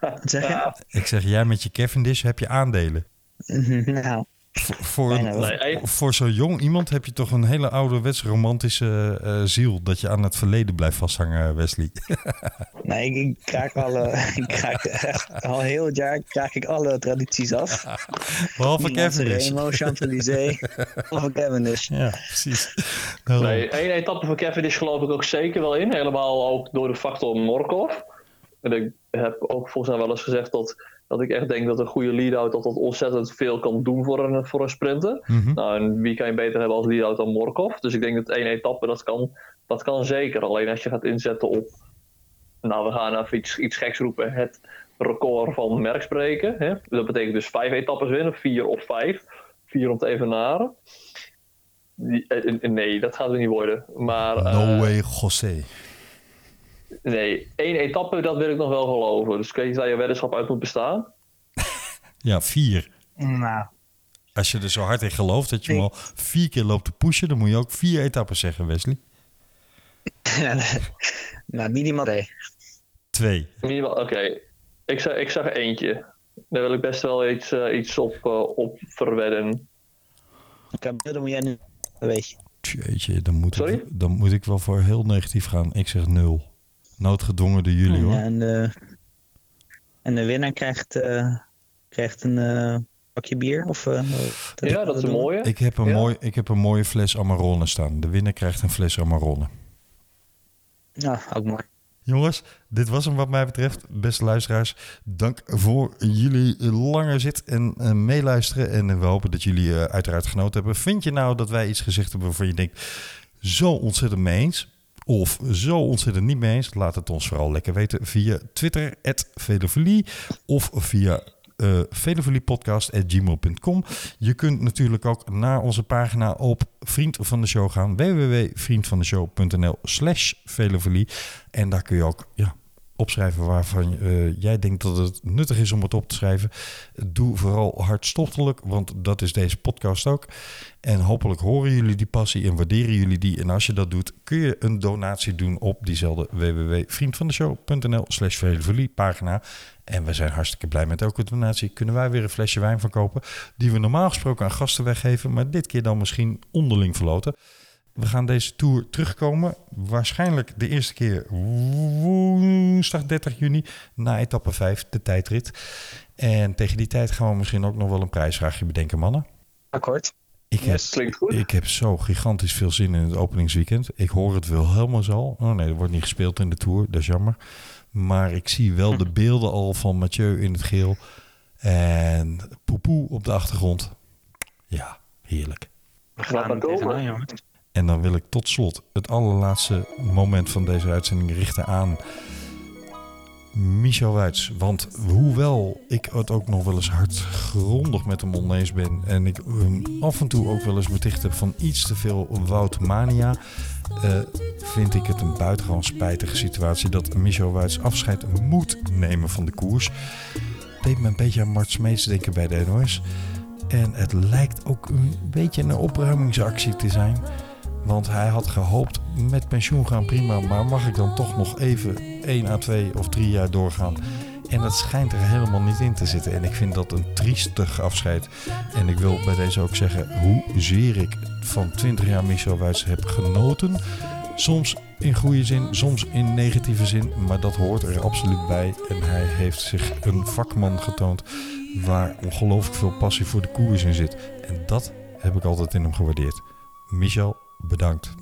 Wat zeg je? Ik zeg, jij met je Cavendish heb je aandelen. nou, voor, nee, voor zo'n jong iemand heb je toch een hele ouderwets romantische uh, ziel. Dat je aan het verleden blijft vasthangen, Wesley. nee, ik, ik kraak alle. Ik kraak echt, al heel het jaar kraak ik alle tradities af. Behalve Cavendish. Remo, Champs-Élysées. Behalve Cavendish. Ja, precies. Nee, één etappe van Cavendish geloof ik ook zeker wel in. Helemaal ook door de factor Morkov. En ik heb ook volgens mij wel eens gezegd dat dat ik echt denk dat een goede lead-out dat dat ontzettend veel kan doen voor een, voor een sprinter. Mhm. Nou, en wie kan je beter hebben als lead-out dan Morkov? Dus ik denk dat één etappe, dat kan, dat kan zeker. Alleen als je gaat inzetten op, nou we gaan even iets, iets geks roepen, het record van Merckx breken. Hè? Dat betekent dus vijf etappes winnen, vier of vijf. Vier om te evenaren. Die, eh, nee, dat gaat er niet worden. Maar, no uh, way, José. Nee, één etappe, dat wil ik nog wel geloven. Dus weet je daar je weddenschap uit moet bestaan? ja, vier. Nou. Als je er zo hard in gelooft dat je hem al vier keer loopt te pushen, dan moet je ook vier etappes zeggen, Wesley. nou, minimaal twee. Twee. Minimaal, oké. Ik, zeg, ik zeg eentje. Daar wil ik best wel iets, uh, iets op, uh, op verwedden. Oké, dan moet jij nu, weet je. Jeetje, dan moet, ik, dan moet ik wel voor heel negatief gaan. Ik zeg nul. Noodgedwongen door jullie hoor. En de, en de winnaar krijgt, uh, krijgt een, uh, Bakje bier? Of, uh, ja, dat is een mooie. Ik heb een, mooi, ik heb een mooie fles Amarone staan. De winnaar krijgt een fles Amarone. Ja, ook mooi. Jongens, dit was hem wat mij betreft. Beste luisteraars, dank voor jullie lange zit en uh, meeluisteren. En we hopen dat jullie uh, uiteraard genoten hebben. Vind je nou dat wij iets gezegd hebben waarvan je denkt, zo ontzettend mee eens? Of zo ontzettend niet mee eens? Laat het ons vooral lekker weten via Twitter, Velofilie, of via uh, velofiliepodcast.gmail.com. Je kunt natuurlijk ook naar onze pagina op Vriend van de Show gaan. www.vriendvandeshow.nl slash velofilie. En daar kun je ook ja, opschrijven waarvan uh, jij denkt dat het nuttig is om het op te schrijven. Doe vooral hartstochtelijk, want dat is deze podcast ook. En hopelijk horen jullie die passie en waarderen jullie die. En als je dat doet, kun je een donatie doen op diezelfde www.vriendvandeshow.nl slash pagina. En we zijn hartstikke blij met elke donatie. Kunnen wij weer een flesje wijn verkopen die we normaal gesproken aan gasten weggeven, maar dit keer dan misschien onderling verloten. We gaan deze tour terugkomen. Waarschijnlijk de eerste keer woensdag 30 juni na etappe 5, de tijdrit. En tegen die tijd gaan we misschien ook nog wel een prijsvraagje bedenken, mannen. Akkoord. Ik heb, klinkt goed. ik heb zo gigantisch veel zin in het openingsweekend. Ik hoor het wel helemaal zo. Oh nee, er wordt niet gespeeld in de Tour. Dat is jammer. Maar ik zie wel de beelden al van Mathieu in het geel. En Poepoe op de achtergrond. Ja, heerlijk. We gaan het komen. En dan wil ik tot slot het allerlaatste moment van deze uitzending richten aan Michel Wuits. Want hoewel ik het ook nog wel eens hardgrondig met hem oneens ben... en ik hem af en toe ook wel eens beticht heb van iets te veel Woutmania... Uh, vind ik het een buitengewoon spijtige situatie dat Michel Wuits afscheid moet nemen van de koers. Deed me een beetje aan Mart Smeets denken bij de NOS. En het lijkt ook een beetje een opruimingsactie te zijn... Want hij had gehoopt met pensioen gaan prima, maar mag ik dan toch nog even 1 à 2 of 3 jaar doorgaan? En dat schijnt er helemaal niet in te zitten. En ik vind dat een triestig afscheid. En ik wil bij deze ook zeggen hoezeer ik van 20 jaar Michel Wuits heb genoten. Soms in goede zin, soms in negatieve zin. Maar dat hoort er absoluut bij. En hij heeft zich een vakman getoond waar ongelooflijk veel passie voor de koers in zit. En dat heb ik altijd in hem gewaardeerd. Michel, bedankt.